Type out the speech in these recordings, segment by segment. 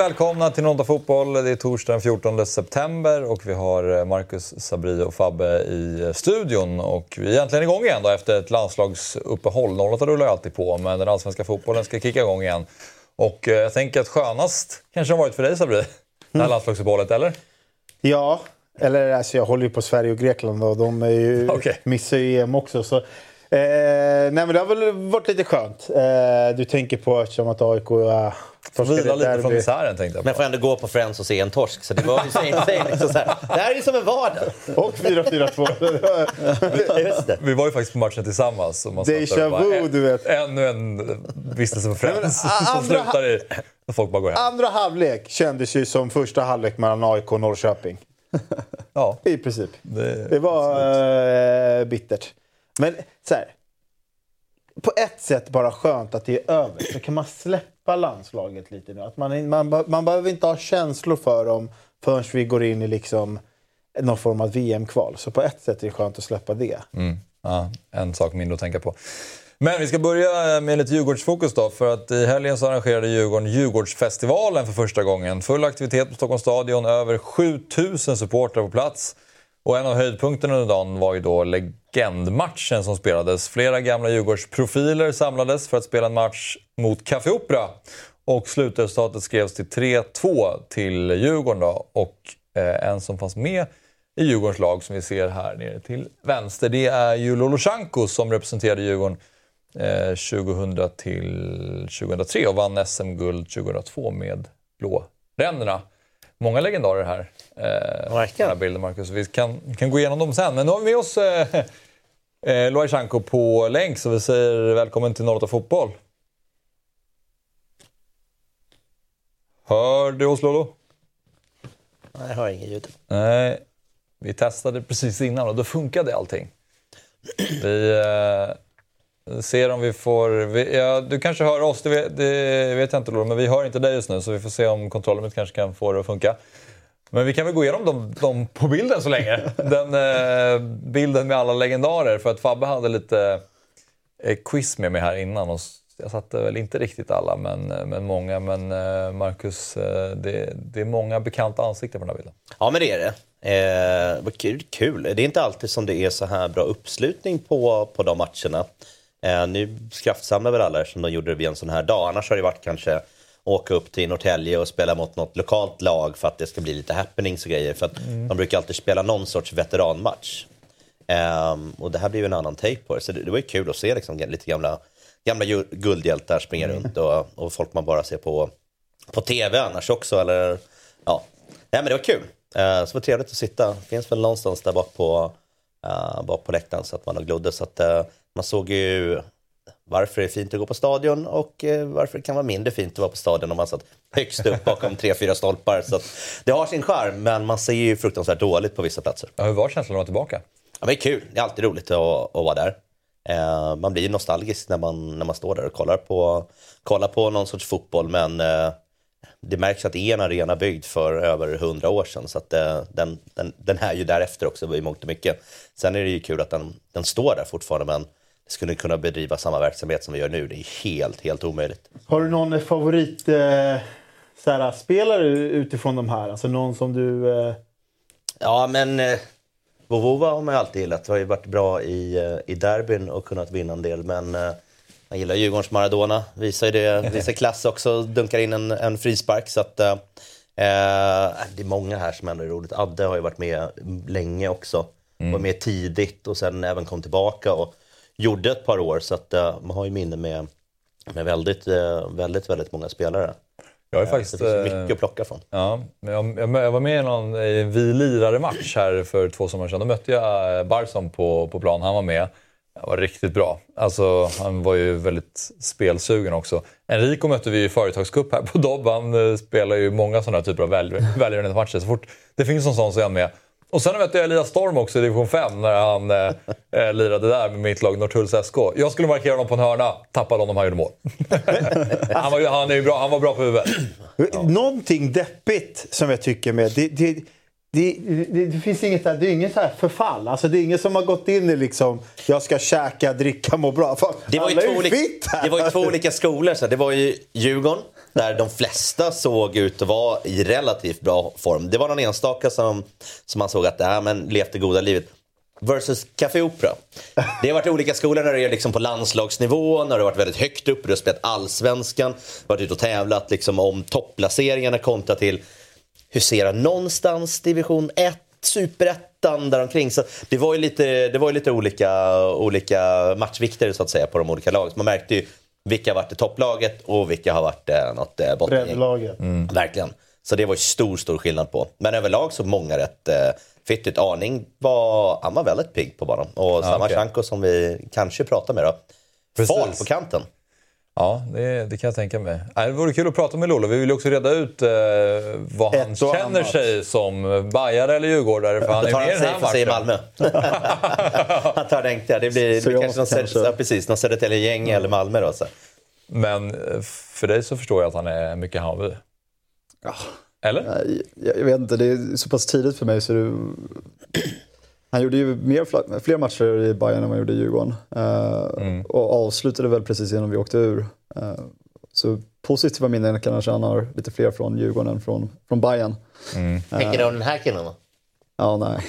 Välkomna till Nonta Fotboll. Det är torsdag den 14 september och vi har eh, Marcus, Sabri och Fabbe i eh, studion. Och vi är äntligen igång igen då, efter ett landslagsuppehåll. 08 rullar ju alltid på, men den allsvenska fotbollen ska kicka igång igen. Och eh, jag tänker att skönast kanske har varit för dig Sabri, det här mm. landslagsuppehållet, eller? Ja, eller alltså jag håller ju på Sverige och Grekland och de är ju, okay. missar ju EM också. Så Eh, nej men det har väl varit lite skönt. Eh, du tänker på eftersom att AIK Vila lite från misären tänkte jag på. Men får ändå gå på Friends och se en torsk. Så det var ju säg, liksom så här. Det här är ju som en vardag. Och 4-4-2. Just det. Vi var ju faktiskt på matchen tillsammans. Deja vu, du vet. Ännu en vistelse på Friends som slutar i att folk bara går hem. Andra halvlek kändes ju som första halvlek mellan AIK och Norrköping. ja. I princip. Det, det var äh, bittert. Men så här, på ett sätt bara skönt att det är över. Så kan man släppa landslaget lite nu. Att man, man, man behöver inte ha känslor för dem förrän vi går in i liksom någon form av VM-kval. Så på ett sätt är det skönt att släppa det. Mm. Ja, en sak mindre att tänka på. Men vi ska börja med lite Djurgårdsfokus då. För att i helgen så arrangerade Djurgården Djurgårdsfestivalen för första gången. Full aktivitet på Stockholms stadion, över 7000 supportrar på plats. Och en av höjdpunkterna under dagen var ju då legendmatchen som spelades. Flera gamla Djurgårdsprofiler samlades för att spela en match mot Café Opera. Och slutresultatet skrevs till 3-2 till Djurgården då. Och eh, en som fanns med i Djurgårdens lag som vi ser här nere till vänster, det är ju Lolosjanko som representerade Djurgården eh, 2000 till 2003 och vann SM-guld 2002 med blåränderna många legendarer här. Eh, Verkligen. bilden, Marcus. Vi kan, kan gå igenom dem sen. Men nu har vi med oss eh, eh, Loajchanko på länk, så vi säger välkommen till Norrata Fotboll. Hör du oss Lolo? Nej, jag hör inget ljud. Nej, vi testade precis innan och då funkade allting. Vi... Eh, ser om vi får... Vi, ja, du kanske hör oss, det vet, det vet jag inte Lolo, men vi hör inte dig just nu så vi får se om kontrollen kanske kan få det att funka. Men vi kan väl gå igenom dem, dem på bilden så länge. Den eh, bilden med alla legendarer. För att Fabbe hade lite eh, quiz med mig här innan. Och jag satte väl inte riktigt alla, men, eh, men många. Men eh, Marcus, eh, det, det, är många bekanta ansikten på den här bilden. Ja, men det är det. Eh, kul, kul. Det är inte alltid som det är så här bra uppslutning på, på de matcherna. Eh, nu kraftsamlar väl alla som de gjorde det vid en sån här dag. Annars har det varit kanske åka upp till Norrtälje och spela mot något lokalt lag för att det ska bli lite happenings och grejer. För att mm. de brukar alltid spela någon sorts veteranmatch. Um, och det här blir ju en annan take på det. Så det, det var ju kul att se liksom, lite gamla, gamla guldhjältar springa mm. runt och, och folk man bara ser på, på tv annars också. Eller, ja. Nej, men det var kul. Uh, så det var trevligt att sitta. Finns väl någonstans där bak på, uh, bak på läktaren så att man har glodde. Så att, uh, man såg ju varför det är fint att gå på stadion och eh, varför det kan vara mindre fint att vara på stadion om man satt högst upp bakom tre, fyra stolpar. Så det har sin charm, men man ser ju fruktansvärt dåligt på vissa platser. Ja, hur var känslan att vara tillbaka? Ja, det är kul. Det är alltid roligt att, att vara där. Eh, man blir nostalgisk när man, när man står där och kollar på, kollar på någon sorts fotboll, men eh, det märks att det är en arena byggd för över hundra år sedan. Så att den, den, den är ju därefter också i mångt och mycket. Sen är det ju kul att den, den står där fortfarande, men skulle kunna bedriva samma verksamhet som vi gör nu. Det är helt, helt omöjligt. Har du någon favorit eh, såhär, spelare utifrån de här? Alltså någon som du... Eh... Ja, men eh, Vovova har man ju alltid gillat. Har ju varit bra i, eh, i derbyn och kunnat vinna en del. Men eh, man gillar Djurgårdens Maradona. Visar ju det, visar klass också. Dunkar in en, en frispark. Så att, eh, eh, det är många här som ändå är roligt. Adde har ju varit med länge också. Mm. Var med tidigt och sen även kom tillbaka. Och, gjorde ett par år. Så att, uh, man har ju minne med, med väldigt, uh, väldigt, väldigt många spelare. Jag är faktiskt, det finns mycket att plocka från. Ja, jag, jag var med i någon Vi lirare-match här för två somrar sedan. Då mötte jag Barson på, på plan. Han var med. Det var riktigt bra. Alltså, han var ju väldigt spelsugen också. Enrico mötte vi i företagscup här på Dobb. Han spelar ju många sådana typer av välgörande matcher. Så fort det finns någon sån så är han med. Och sen mötte jag Elias Storm också i division 5 när han eh, eh, lirade där med mitt lag Norrtulls SK. Jag skulle markera honom på en hörna, tappade honom, han gjorde mål. han, var, han, är bra, han var bra på huvudet. Ja. Någonting deppigt som jag tycker med... Det, det, det, det, det, finns inget där, det är inget så förfall. Alltså det är ingen som har gått in i liksom, jag ska käka, dricka, må bra. Fan, det var ju, två olika, det var ju två olika skolor. Så det var ju Djurgården där de flesta såg ut att vara i relativt bra form. Det var någon enstaka som, som man såg att äh, men levt det goda livet. Versus Café Opera. Det har varit olika skolor när det är liksom på landslagsnivå, när det har varit väldigt högt upp, du har spelat allsvenskan, varit ute och tävlat liksom om topplaceringarna kontra till husera någonstans division 1, superettan däromkring. Så det var ju lite, det var ju lite olika, olika matchvikter så att säga på de olika lagen. Man märkte ju vilka har varit i topplaget och vilka har varit eh, något eh, bottengäng. Mm. Verkligen. Så det var ju stor, stor skillnad på. Men överlag så många rätt eh, fittigt. Arning var, han var väldigt pigg på banan. Och ja, samma okay. Chanko som vi kanske pratar med då. Fart på kanten. Ja, det, det, kan jag tänka mig. Det vore kul att prata med Lolo. Vi vill också reda ut eh, vad han känner annat. sig som. Bajare eller djurgårdare. För han är med i den här matchen. i Malmö. han tar den Det blir, det blir kanske, någon, kanske. Ja, precis, någon Södertälje-gäng mm. eller Malmö. Då, så. Men eh, för dig så förstår jag att han är mycket Hammarby. Ja. Eller? Jag, jag, vet inte, det är så pass tidigt för mig så det, han gjorde ju mer, fler matcher i Bayern än vad han gjorde i Djurgården. Uh, mm. Och avslutade väl precis innan vi åkte ur. Uh, så positiva minnen kanske han har lite fler från Djurgården än från, från Bayern. Mm. Tänker du om den här killen då? Ja, nej.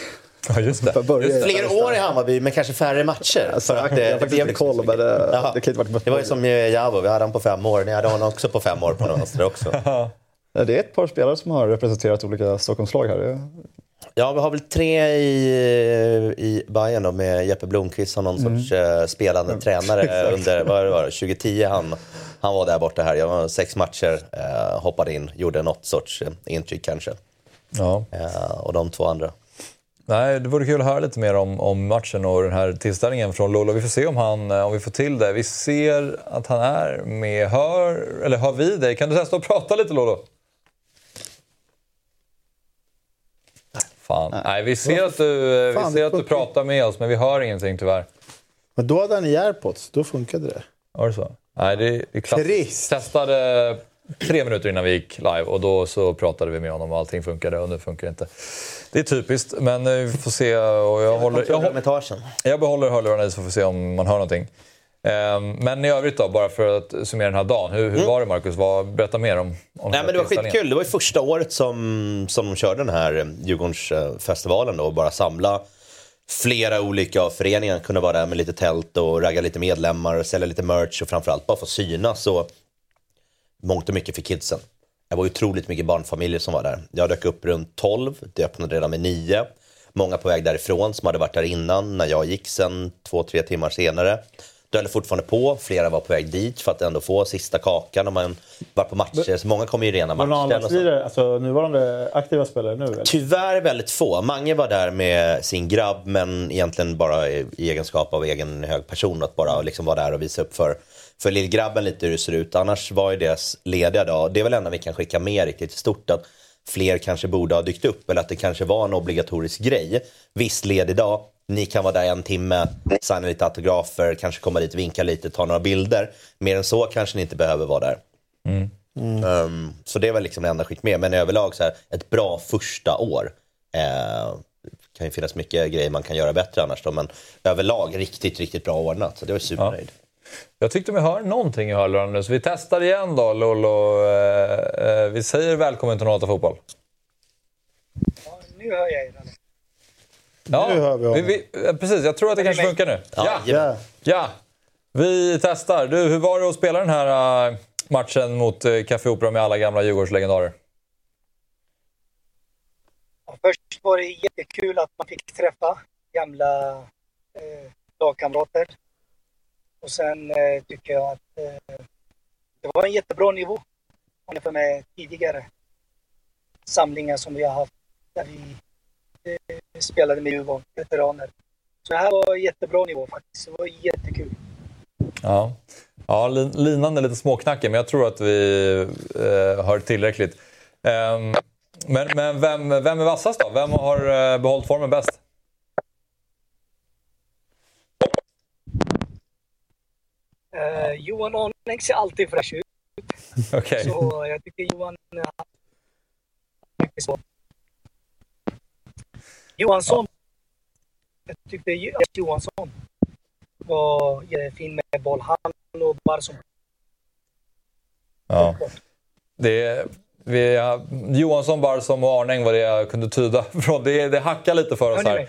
Ja, just det. Just fler år i Hammarby, men kanske färre matcher. Alltså, jag det blev liksom koll, men det, det, kan inte varit det var ju som Javo, vi hade honom på fem år. Ni hade honom också på fem år på något vänster också. det är ett par spelare som har representerat olika Stockholmslag här. Ja, vi har väl tre i, i Bayern då, med Jeppe Blomqvist som någon mm. sorts uh, spelande mm. tränare under vad det var, 2010. Han, han var där borta här. Jag var sex matcher, uh, hoppade in, gjorde något sorts uh, intryck kanske. Ja. Och de två andra. Nej, det vore kul att höra lite mer om, om matchen och den här tillställningen från Lolo. Vi får se om, han, om vi får till det. Vi ser att han är med. Hör, eller hör vi dig? Kan du testa att prata lite Lolo? Fan. Nej. Nej, vi ser att du, Fan, vi ser att du pratar med oss, men vi hör ingenting tyvärr. Men då hade han i airpods, då funkade det. Var det så? Nej, det är klassiskt. Testade tre minuter innan vi gick live och då så pratade vi med honom och allting funkade och nu funkar det inte. Det är typiskt, men eh, vi får se. Och jag, håller, jag, jag behåller hörlurarna i så får vi se om man hör någonting. Ehm, men i övrigt då, bara för att summera den här dagen. Hur, hur mm. var det Marcus? Vad, berätta mer om, om Nej, men Det var skitkul. Det var ju första året som, som de körde den här Djurgårdsfestivalen då och bara samla flera olika föreningar. Kunde vara där med lite tält och ragga lite medlemmar, och sälja lite merch och framförallt bara få synas. Och mångt och mycket för kidsen. Det var otroligt mycket barnfamiljer som var där. Jag dök upp runt 12, det öppnade redan med 9. Många på väg därifrån som hade varit där innan när jag gick sen två, tre timmar senare. Det höll fortfarande på, flera var på väg dit för att ändå få sista kakan om man var på matcher. Så många kommer ju rena matcher. Alltså nuvarande aktiva spelare nu? Eller? Tyvärr väldigt få. Mange var där med sin grabb men egentligen bara i egenskap av egen hög person. Att bara liksom vara där och visa upp för, för lillgrabben lite hur det ser ut. Annars var ju deras lediga dag. Det är väl enda vi kan skicka med riktigt stort. Att fler kanske borde ha dykt upp eller att det kanske var en obligatorisk grej. Viss ledig dag, ni kan vara där en timme, signa lite autografer, kanske komma dit, vinka lite, ta några bilder. Mer än så kanske ni inte behöver vara där. Mm. Mm. Um, så det var liksom det enda skick med. Men överlag så här, ett bra första år. Uh, kan ju finnas mycket grejer man kan göra bättre annars då, men överlag riktigt, riktigt bra ordnat. Så det var supernöjd. Ja. Jag tyckte mig höra någonting i hörlurarna nu, så vi testar igen då Lollo. Uh, uh, vi säger välkommen till Nata Fotboll. Ja, nu hör jag er. Ja, nu hör vi honom. Vi, vi, precis, jag tror att det kanske funkar nu. Ja. ja. ja. Vi testar. Du, hur var det att spela den här uh, matchen mot uh, Café Opera med alla gamla Djurgårdslegendarer? Först var det jättekul att man fick träffa gamla eh, lagkamrater. Och sen eh, tycker jag att eh, det var en jättebra nivå jämfört med tidigare samlingar som vi har haft där vi eh, spelade med Djurgården, veteraner. Så det här var en jättebra nivå faktiskt. Det var jättekul. Ja, ja linan är lite småknackig, men jag tror att vi eh, hör tillräckligt. Eh, men men vem, vem är vassast då? Vem har eh, behållit formen bäst? Eh, Johan Arning ser alltid fräsch ut. Okay. Så jag tycker Johan... Mycket så. Johansson. Jag tyckte Johansson var fin med boll. Han och Barsson. Ja. Det vi, Johansson, Barsom och Arning var det jag kunde tyda från. Det, det hackar lite för oss här.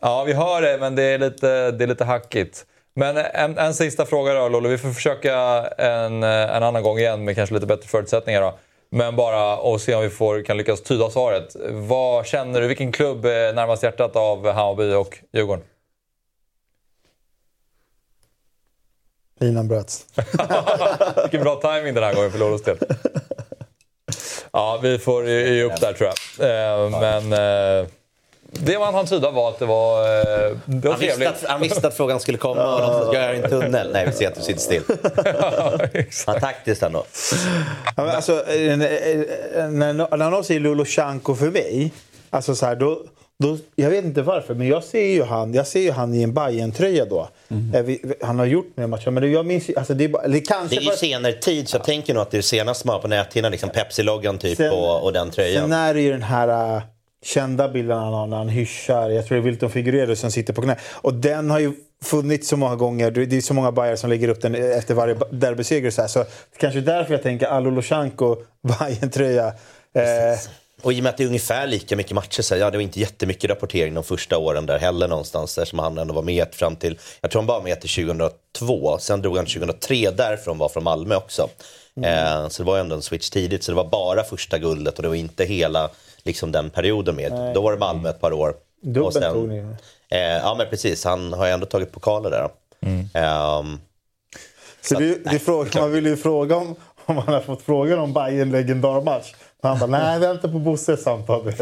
Ja, vi hör det, men det är lite, det är lite hackigt. Men en, en sista fråga då, Lollo. Vi får försöka en, en annan gång igen med kanske lite bättre förutsättningar. Då. Men bara och se om vi får, kan lyckas tyda svaret. Vad känner du? Vilken klubb är närmast hjärtat av Hammarby och Djurgården? Linan bröts. Vilken bra timing den här gången för Lollos del. Ja, vi får ge upp där tror jag. Eh, men eh, det man hann tyda var att det var, eh, det var han trevligt. Visste att, han visste att frågan skulle komma och de ska göra en tunnel. Nej, vi ser att du sitter still. ja, taktiskt ändå. Ja, alltså, när, när någon säger Lolosjanko för mig, alltså så här, då, då, jag vet inte varför, men jag ser ju han, jag ser ju han i en bayern tröja då. Mm. Han har gjort några matcher, men jag minns alltså det, är, det, kanske det är ju senare tid, så jag tänker nog att det är det senaste man har på näthinnan. Liksom Pepsi-loggan typ sen, och, och, den tröjan. Sen är det ju den här uh, kända bilden han har när han hyschar. Jag tror det är Wilton Figueredo som sitter på knä. Och den har ju funnits så många gånger. Det är så många bajare som lägger upp den efter varje derbyseger. Så, så kanske därför jag tänker Alolosjanko, bayern tröja eh, och i och med att det är ungefär lika mycket matcher så ja, det var inte jättemycket rapportering de första åren där heller någonstans eftersom han ändå var med fram till, jag tror han var med till 2002, sen drog han 2003 därifrån, var från Malmö också. Mm. Eh, så det var ändå en switch tidigt, så det var bara första guldet och det var inte hela liksom, den perioden med. Nej. Då var det Malmö ett par år. Dubbelt tog ni. Eh, ja men precis, han har ju ändå tagit pokaler där. Mm. Eh, så, så det, det fråga, man vill ju fråga om, om man har fått frågan om Bayern legendarmatch. Han bara, nej vänta på Bosses samtal.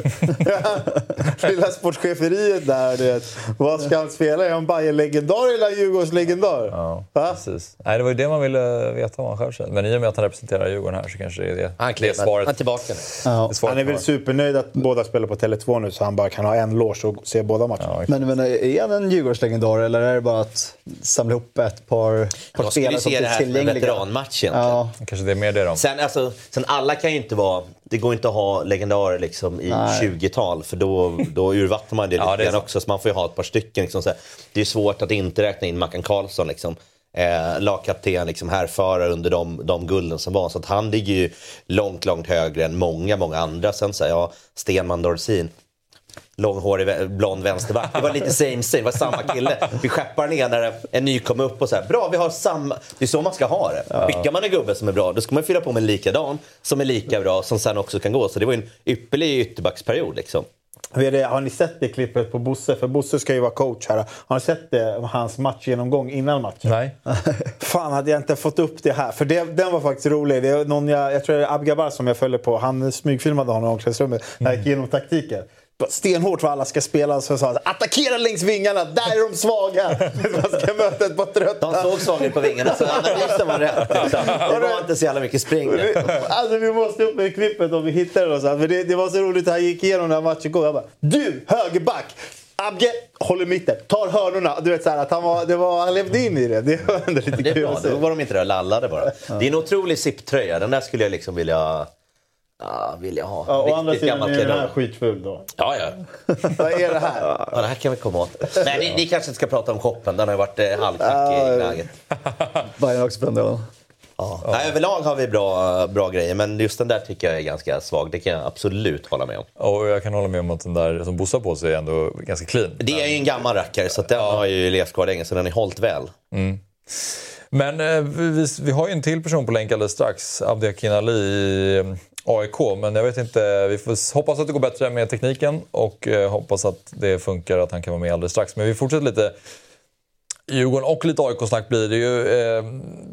Lilla sportcheferiet där. Det. Vad ska han spela? Är han Bajen-legendar eller Djurgårds-legendar? Ja, precis. Nej, det var ju det man ville veta om han själv kände. Men i och med att han representerar Djurgården här så kanske det är det, han det svaret. Han är tillbaka. Ja. Är han är väl supernöjd att båda spelar på Tele2 nu så han bara kan ha en loge och se båda matcherna. Ja, men, men är han en Djurgårdslegendar eller är det bara att samla ihop ett par, par spelare som är tillgängliga? Jag skulle se det här som en veteranmatch egentligen. Ja. Kanske det är mer det då. Sen, alltså, sen alla kan ju inte vara det går inte att ha legendarer liksom i 20-tal för då, då urvattnar man det ja, lite grann också. Så man får ju ha ett par stycken. Liksom, så det är svårt att inte räkna in Mackan Karlsson. Liksom. Eh, lagkapten, liksom, härförare under de, de gulden som var. Så att han ligger ju långt, långt högre än många, många andra. Sen så här, ja, Stenman Dorsin långhårig blond vänsterback. Det var lite same same, det var samma kille. Vi skeppar ner när en ny kom upp och så här, bra vi har samma. Det är så man ska ha det. Skickar man en gubbe som är bra, då ska man fylla på med en likadan som är lika bra, som sen också kan gå. Så det var en ypperlig ytterbacksperiod liksom. Har ni sett det klippet på Bosse? För Bosse ska ju vara coach här. Har ni sett det, hans matchgenomgång innan matchen? Nej. Fan, hade jag inte fått upp det här. För det, den var faktiskt rolig. Det är någon jag, jag tror det är Abgabar som jag följer på. Han smygfilmade honom i omklädningsrummet när jag gick igenom taktiken stenhårt vad alla ska spela. Så sa han attackera längs vingarna, där är de svaga! Man ska möta ett par trötta. De såg svaga på vingarna så analysen var rätt. Liksom. Det var inte så jävla mycket spring. Alltså, vi måste upp med klippet om vi hittar det. Så. Men det, det var så roligt att han gick igenom den här matchen igår. Jag bara, du högerback! Abge håller mitten, tar hörnorna. Du vet, så här, att han, var, det var, han levde in i det. Det var ändå lite det är kul bra. Då var de inte där lallade bara. Ja. Det är en otrolig SIP-tröja. Den där skulle jag liksom vilja Ja, vill jag ha. Ja, å andra sidan är den här skitful då. Ja, ja. Vad är det här? Ja, det här kan vi komma åt. Nej, ni, ni kanske inte ska prata om shoppen. Den har ju varit eh, halvknackig i läget. Bayern också på Ja. Ja. Nej, överlag har vi bra, bra grejer, men just den där tycker jag är ganska svag. Det kan jag absolut hålla med om. Och jag kan hålla med om att den där som Bosse på sig är ändå ganska clean. Det är ju en gammal rackare, så den ja. har ju levt kvar länge, så den har hållit väl. Mm. Men eh, vi, vi, har ju en till person på länk alldeles strax, Abdi Ali i AIK. Men jag vet inte, vi får hoppas att det går bättre med tekniken och eh, hoppas att det funkar, att han kan vara med alldeles strax. Men vi fortsätter lite Djurgården och lite AIK-snack blir det ju. Eh,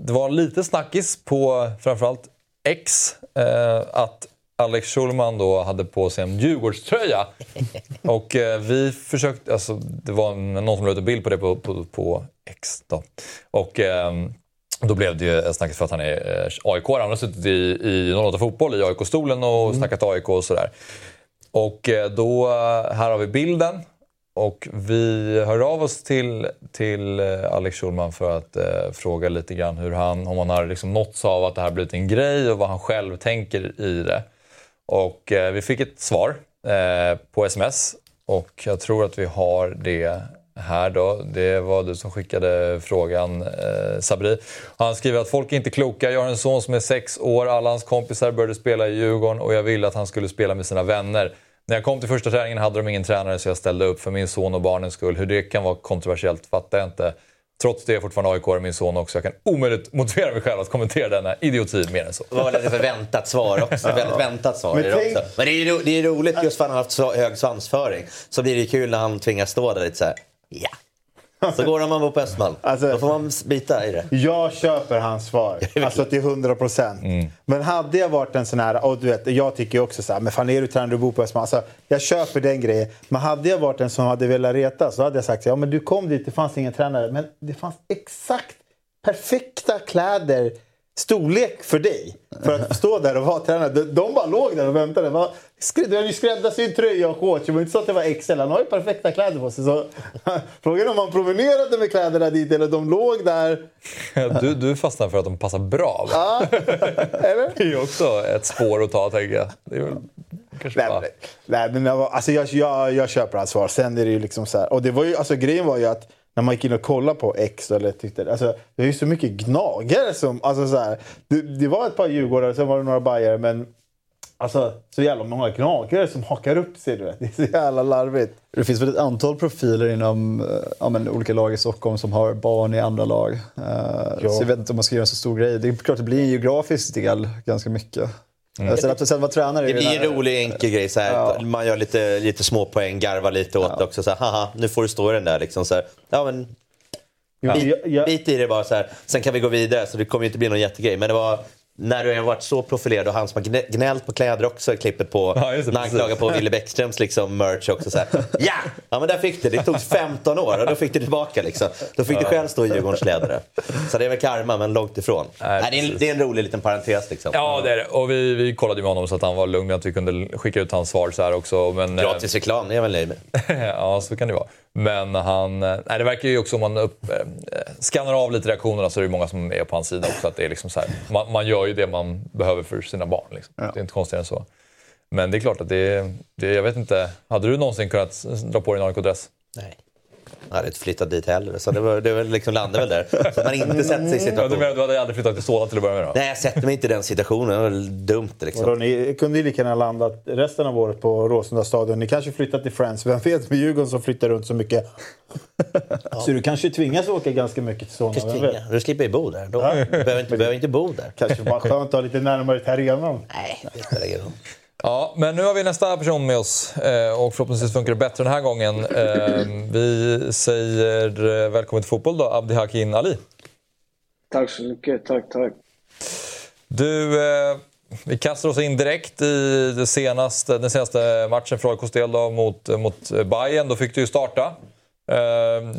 det var lite snackis på framförallt X eh, att Alex Schulman då hade på sig en Djurgårdströja. Och vi försökte, alltså det var någon som la ut en bild på det på, på, på X då. Och eh, då blev det ju snacket för att han är eh, AIK. Han har suttit i, i 08 Fotboll i AIK-stolen och mm. snackat AIK och sådär. Och eh, då, eh, här har vi bilden. Och vi hör av oss till, till Alex Schulman för att eh, fråga lite grann hur han, om han har liksom nåtts av att det här blivit en grej och vad han själv tänker i det. Och eh, vi fick ett svar eh, på sms och jag tror att vi har det här då. Det var du som skickade frågan, eh, Sabri. Han skriver att folk är inte kloka. Jag har en son som är sex år. Alla hans kompisar började spela i Djurgården och jag ville att han skulle spela med sina vänner. När jag kom till första träningen hade de ingen tränare så jag ställde upp för min son och barnens skull. Hur det kan vara kontroversiellt fattar jag inte. Trots det är jag fortfarande AIK och min son också. Jag kan omöjligt motivera mig själv att kommentera denna idioti mer än så. Det var väl ett väntat svar också. Väldigt väntat svar. Men, det, tänk... också. Men det är ju det är roligt just för att han har haft så hög svansföring. Så blir det kul när han tvingas stå där lite så här. Ja, så går man på Östmalm. Alltså, Då får man bita i det. Jag köper hans svar. Alltså till 100 procent. Mm. Men hade jag varit en sån här... Och du vet, jag tycker också så här, men fan är du tränare och bor på Östmalm? Alltså, jag köper den grejen. Men hade jag varit en som hade velat reta så hade jag sagt ja men du kom dit, det fanns ingen tränare. Men det fanns exakt perfekta kläder storlek för dig. För att stå där och vara tränare. De, de bara låg där och väntade. Var, du hade ju skräddarsydd tröja och shorts. Det var inte så att det var XL. Han har ju perfekta kläder på sig. Så, frågan är om han promenerade med kläderna dit eller de låg där. Du, du fastnar för att de passar bra. Ja, eller? Det är ju också ett spår att ta, tänker jag. Det är väl, nej, bara... nej, men alltså, jag, jag, jag köper hans svar. Sen är det ju liksom så här. Och det var ju, alltså, grejen var ju att när man gick in och kollade på X eller tyckte, alltså, det är ju så mycket gnagare som... Alltså, så här, det, det, var ett par djurgårdare, sen var det några bajare men Alltså så jävla många gnagare som hakar upp sig. Du vet. Det är så jävla larvigt. Det finns väl ett antal profiler inom eh, ja, men, olika lag i Stockholm som har barn i andra lag. Uh, så jag vet inte om man ska göra en så stor grej. Det är klart det blir en geografisk del ganska mycket. Mm. Sen att sen vara tränare... Det blir en rolig enkel grej. Så här, ja. Man gör lite, lite små poäng, garvar lite åt ja. det också. Så här, haha, nu får du stå i den där. Liksom, så här, ja, men, ja. Bit, bit, i det bara. Så här. Sen kan vi gå vidare, så det kommer inte bli någon jättegrej. Men det var när du har varit så profilerad och han som har gnällt på kläder också i klippet på ja, det, när han klagar på Wille Bäckströms liksom, merch också. Så här, ja! ja, men där fick du. Det tog 15 år och då fick du tillbaka. Liksom. Då fick du själv stå i Djurgårdens ledare. Så det är väl karma, men långt ifrån. Nej, Nej, det, är en, det, är en, rolig liten parentes. Liksom. Ja, det är det. Och vi, vi kollade med honom så att han var lugn att vi kunde skicka ut hans svar så här också. Men, Gratis reklam, det är jag väl nöjd med. ja, så kan det vara. Men han... Eh, nej, det verkar ju också om man upp, eh, skannar av lite reaktionerna så är det många som är på hans sida också. Att det är liksom så här, man, man gör ju det man behöver för sina barn. Liksom. Ja. Det är inte konstigare än så. Men det är klart att det, det... Jag vet inte. Hade du någonsin kunnat dra på dig en AIK-dress? Nej. Jag hade inte flyttat dit heller, så det, var, det var liksom landade väl där. Så man inte sätter sig i situationen. Ja, du menar du hade aldrig flyttat till Solna till att börja med? Då? Nej, jag sätter mig inte i den situationen. Det var dumt. Liksom. Då, ni kunde ju lika gärna landat resten av året på Råsunda stadion. Ni kanske flyttat till Friends. Vem vet med Djurgården som flyttar runt så mycket. Ja. Så du kanske tvingas åka ganska mycket till Solna. Du slipper ju bo där. Då. Ja. Du behöver inte, behöver inte bo där. Kanske bara skönt att ha lite närmare till arenan. Nej, det spelar ingen roll. Ja, men nu har vi nästa person med oss eh, och förhoppningsvis funkar det bättre den här gången. Eh, vi säger eh, välkommen till fotboll då, Abdi Hakin Ali. Tack så mycket, tack, tack. Du, vi kastar oss in direkt i det senaste, den senaste matchen för AIKs del då, mot, mot Bayern. Då fick du ju starta.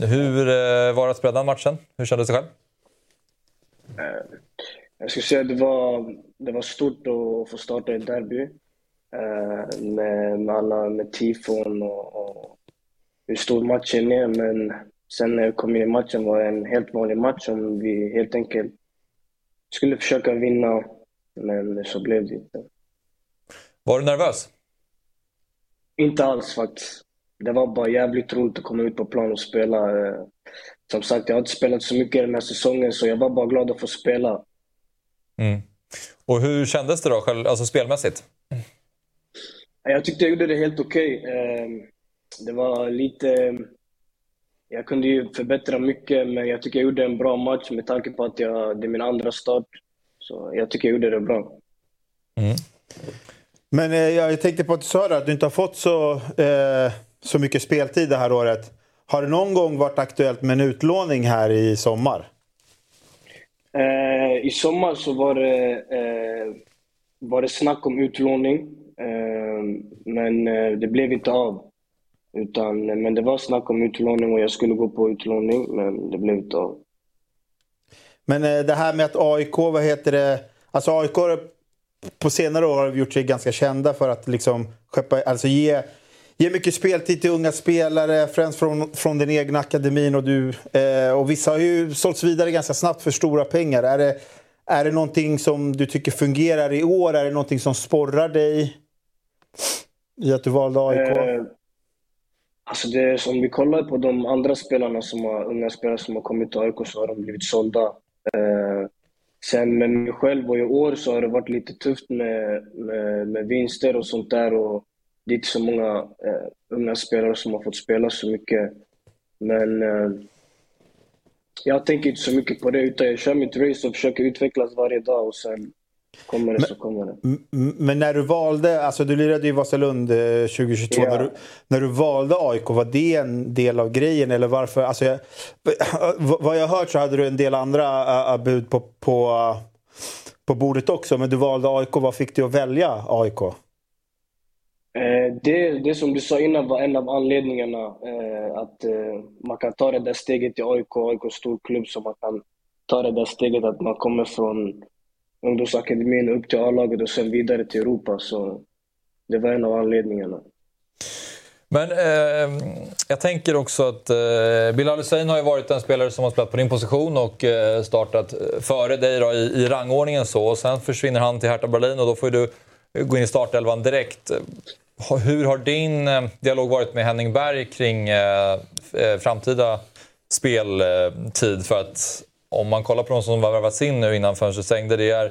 Hur var det att spela den matchen? Hur kändes det själv? Jag skulle säga att det var, det var stort att få starta ett derby. Eh, med, med alla, med tifon och, och hur stor matchen är. Men sen när jag kom in i matchen var det en helt vanlig match som vi helt enkelt skulle försöka vinna. Men så blev det inte. Var du nervös? Inte alls faktiskt. Det var bara jävligt roligt att komma ut på plan och spela. Eh, som sagt, jag har inte spelat så mycket den här säsongen så jag var bara glad att få spela. Mm. Och hur kändes det då, själv, alltså spelmässigt? Jag tyckte jag gjorde det helt okej. Okay. Ehm, det var lite... Jag kunde ju förbättra mycket, men jag tycker jag gjorde en bra match med tanke på att jag, det är min andra start. Så jag tycker jag gjorde det bra. Mm. Men eh, jag tänkte på att du sa att du inte har fått så, eh, så mycket speltid det här året. Har det någon gång varit aktuellt med en utlåning här i sommar? Eh, I sommar så var det, var det snack om utlåning. Ehm, men eh, det blev inte av. Utan, men det var snack om utlåning och jag skulle gå på utlåning, men det blev inte av. Men eh, det här med att AIK, vad heter det? Alltså AIK på senare år har gjort sig ganska kända för att liksom skeppa, alltså ge, ge mycket speltid till unga spelare, främst från, från den egna akademin. Och, du, eh, och vissa har ju sålts vidare ganska snabbt för stora pengar. Är det, är det någonting som du tycker fungerar i år? Är det någonting som sporrar dig? I att du valde AIK? Eh, Alltså det, om vi kollar på de andra spelarna som har, unga spelare som har kommit till AIK så har de blivit sålda. Eh, sen med mig själv och i år så har det varit lite tufft med, med, med vinster och sånt där. Och det är inte så många eh, unga spelare som har fått spela så mycket. Men eh, jag tänker inte så mycket på det utan jag kör mitt race och försöker utvecklas varje dag och sen Kommer det men, så kommer det. Men när du valde, alltså du lirade ju Vasalund 2022. Yeah. När, du, när du valde AIK, var det en del av grejen eller varför? Alltså jag, vad jag har hört så hade du en del andra uh, bud på, på, på bordet också. Men du valde AIK. Vad fick du att välja AIK? Eh, det, det som du sa innan var en av anledningarna. Eh, att eh, man kan ta det där steget i AIK. AIK är en stor klubb så man kan ta det där steget att man kommer från ungdomsakademin upp till A-laget och sen vidare till Europa. Så det var en av anledningarna. Men eh, jag tänker också att eh, Bilal Hussein har ju varit en spelare som har spelat på din position och eh, startat eh, före dig då, i, i rangordningen. så. Och sen försvinner han till Hertha Berlin och då får du gå in i startelvan direkt. Hur har din eh, dialog varit med Henning Berg kring eh, eh, framtida speltid? För att om man kollar på de som har värvats in nu innan fönstret stängde, det är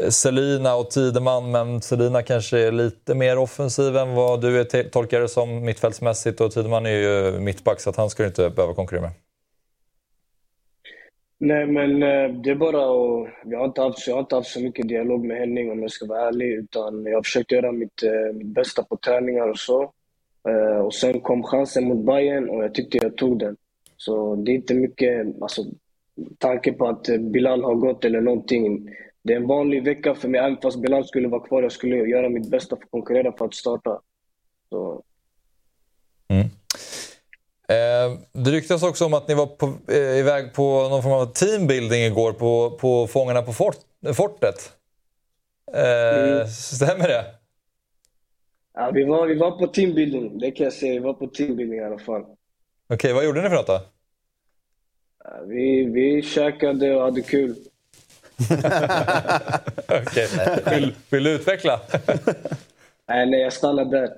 eh, Selina och Tideman, men Selina kanske är lite mer offensiv än vad du är tolkar det som mittfältsmässigt och Tideman är ju mittback så att han ska du inte behöva konkurrera med. Nej, men eh, det är bara att... Jag har, inte haft, jag har inte haft så mycket dialog med Henning om jag ska vara ärlig. Utan jag har försökt göra mitt, eh, mitt bästa på träningar och så. Och sen kom chansen mot Bayern och jag tyckte jag tog den. Så det är inte mycket... Alltså, tanke på att Bilal har gått eller någonting. Det är en vanlig vecka för mig, även fast Bilal skulle vara kvar. Jag skulle göra mitt bästa för att konkurrera för att starta. Så. Mm. Eh, det ryktas också om att ni var på, eh, iväg på någon form av teambuilding igår på, på Fångarna på fort, fortet. Eh, mm. Stämmer det? Ja, vi var, vi var på teambuilding, det kan jag säga. Vi var på teambuilding i alla fall. Okej, okay, vad gjorde ni för något då? Vi, vi käkade och hade kul. Okej. Okay. Vill, vill du utveckla? nej, nej, jag stannar där.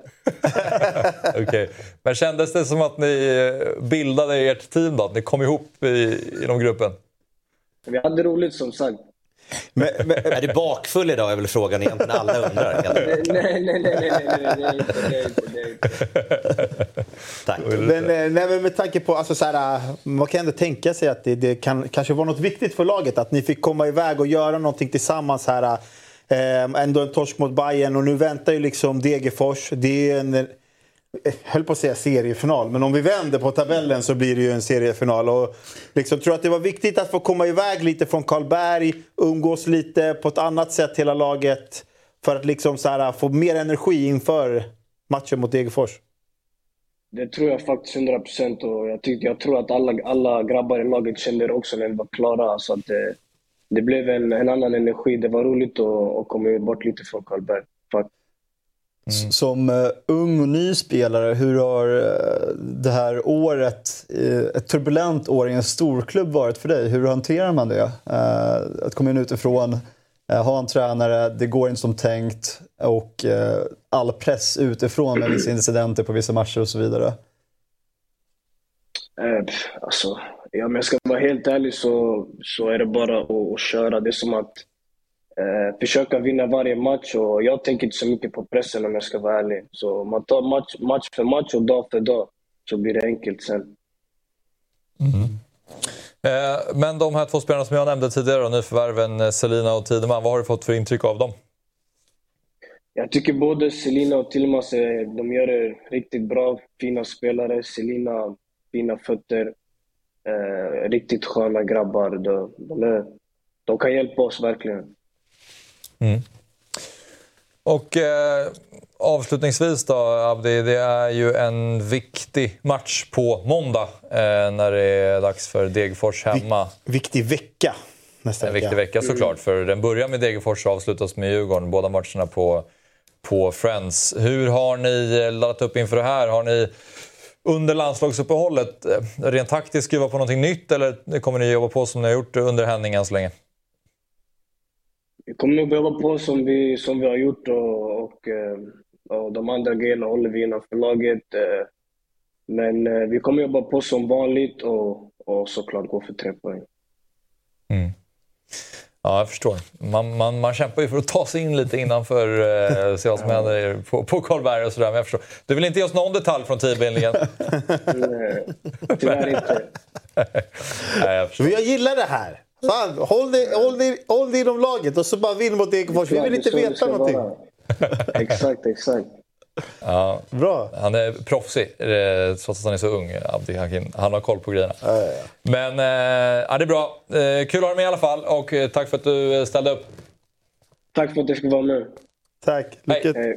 Okay. Men kändes det som att ni bildade ert team då? Att ni kom ihop i, inom gruppen? Vi hade roligt som sagt. Men, men, är du bakfull idag är väl frågan egentligen alla undrar. nej, nej, nej, nej, nej, nej, nej, nej, Tack. Men, nej, men med tanke på, alltså, så här, man kan ändå tänka sig att det, det kan kanske var något viktigt för laget att ni fick komma iväg och göra någonting tillsammans här. Eh, ändå en torsk mot Bayern och nu väntar ju liksom Degerfors. Det är en Eh, höll på att säga seriefinal, men om vi vänder på tabellen så blir det ju en seriefinal. Och liksom, tror att det var viktigt att få komma iväg lite från Karlberg, umgås lite på ett annat sätt hela laget för att liksom så här, få mer energi inför matchen mot Degerfors? Det tror jag faktiskt 100 procent jag, tyckte, jag tror att alla, alla grabbar i laget kände det också när vi var klara. Så att det, det blev en, en annan energi. Det var roligt att, att komma bort lite från Karlberg. Mm. Som uh, ung och ny spelare, hur har uh, det här året, uh, ett turbulent år i en storklubb varit för dig? Hur hanterar man det? att komma in utifrån, ha en tränare, det går inte som tänkt och all press utifrån med vissa incidenter på vissa matcher och så vidare. alltså, om jag ska vara helt ärlig så, så är det bara att, att köra. Det är som att eh, försöka vinna varje match och jag tänker inte så mycket på pressen om jag ska vara ärlig. Så man tar match, match för match och dag för dag så blir det enkelt sen. Mm. Eh, men de här två spelarna som jag nämnde tidigare, nyförvärven eh, Selina och Tideman, vad har du fått för intryck av dem? Jag tycker både Selina och Tilmas de gör det riktigt bra. Fina spelare. Selina, fina fötter. Eh, riktigt sköna grabbar. De, de, är, de kan hjälpa oss verkligen. Mm. Och eh, avslutningsvis då Abdi, det är ju en viktig match på måndag eh, när det är dags för Degerfors hemma. viktig vecka nästa En viktig vecka såklart, för den börjar med Degerfors och avslutas med Djurgården. Båda matcherna på, på Friends. Hur har ni laddat upp inför det här? Har ni under landslagsuppehållet eh, rent taktiskt skruvat på någonting nytt eller kommer ni jobba på som ni har gjort under Henning än så länge? Vi kommer nog jobba på som vi, som vi har gjort och, och, eh, och de andra grejerna håller vi innanför laget. Eh, Men eh, vi kommer jobba på som vanligt och, och såklart gå för tre poäng. Mm. Ja, jag förstår. Man, man, man kämpar ju för att ta sig in lite innanför, eh, se vad som händer på, på Karlberg och sådär. Men jag förstår. Du vill inte ge oss någon detalj från teambuildingen? Nej, tyvärr inte. Nej, jag, förstår. jag gillar det här. Fan, håll, dig, håll, dig, håll dig inom laget och så bara vinn mot Degerfors. Vi vill inte veta någonting. Exakt, exakt. Ja, Bra. Han är proffsig, eh, trots att han är så ung. Abdi Hakim. Han har koll på grejerna. Ja, ja, ja. Men eh, ja, det är bra. Eh, kul att ha dig med i alla fall och tack för att du ställde upp. Tack för att jag fick vara med. Tack. Lycka till.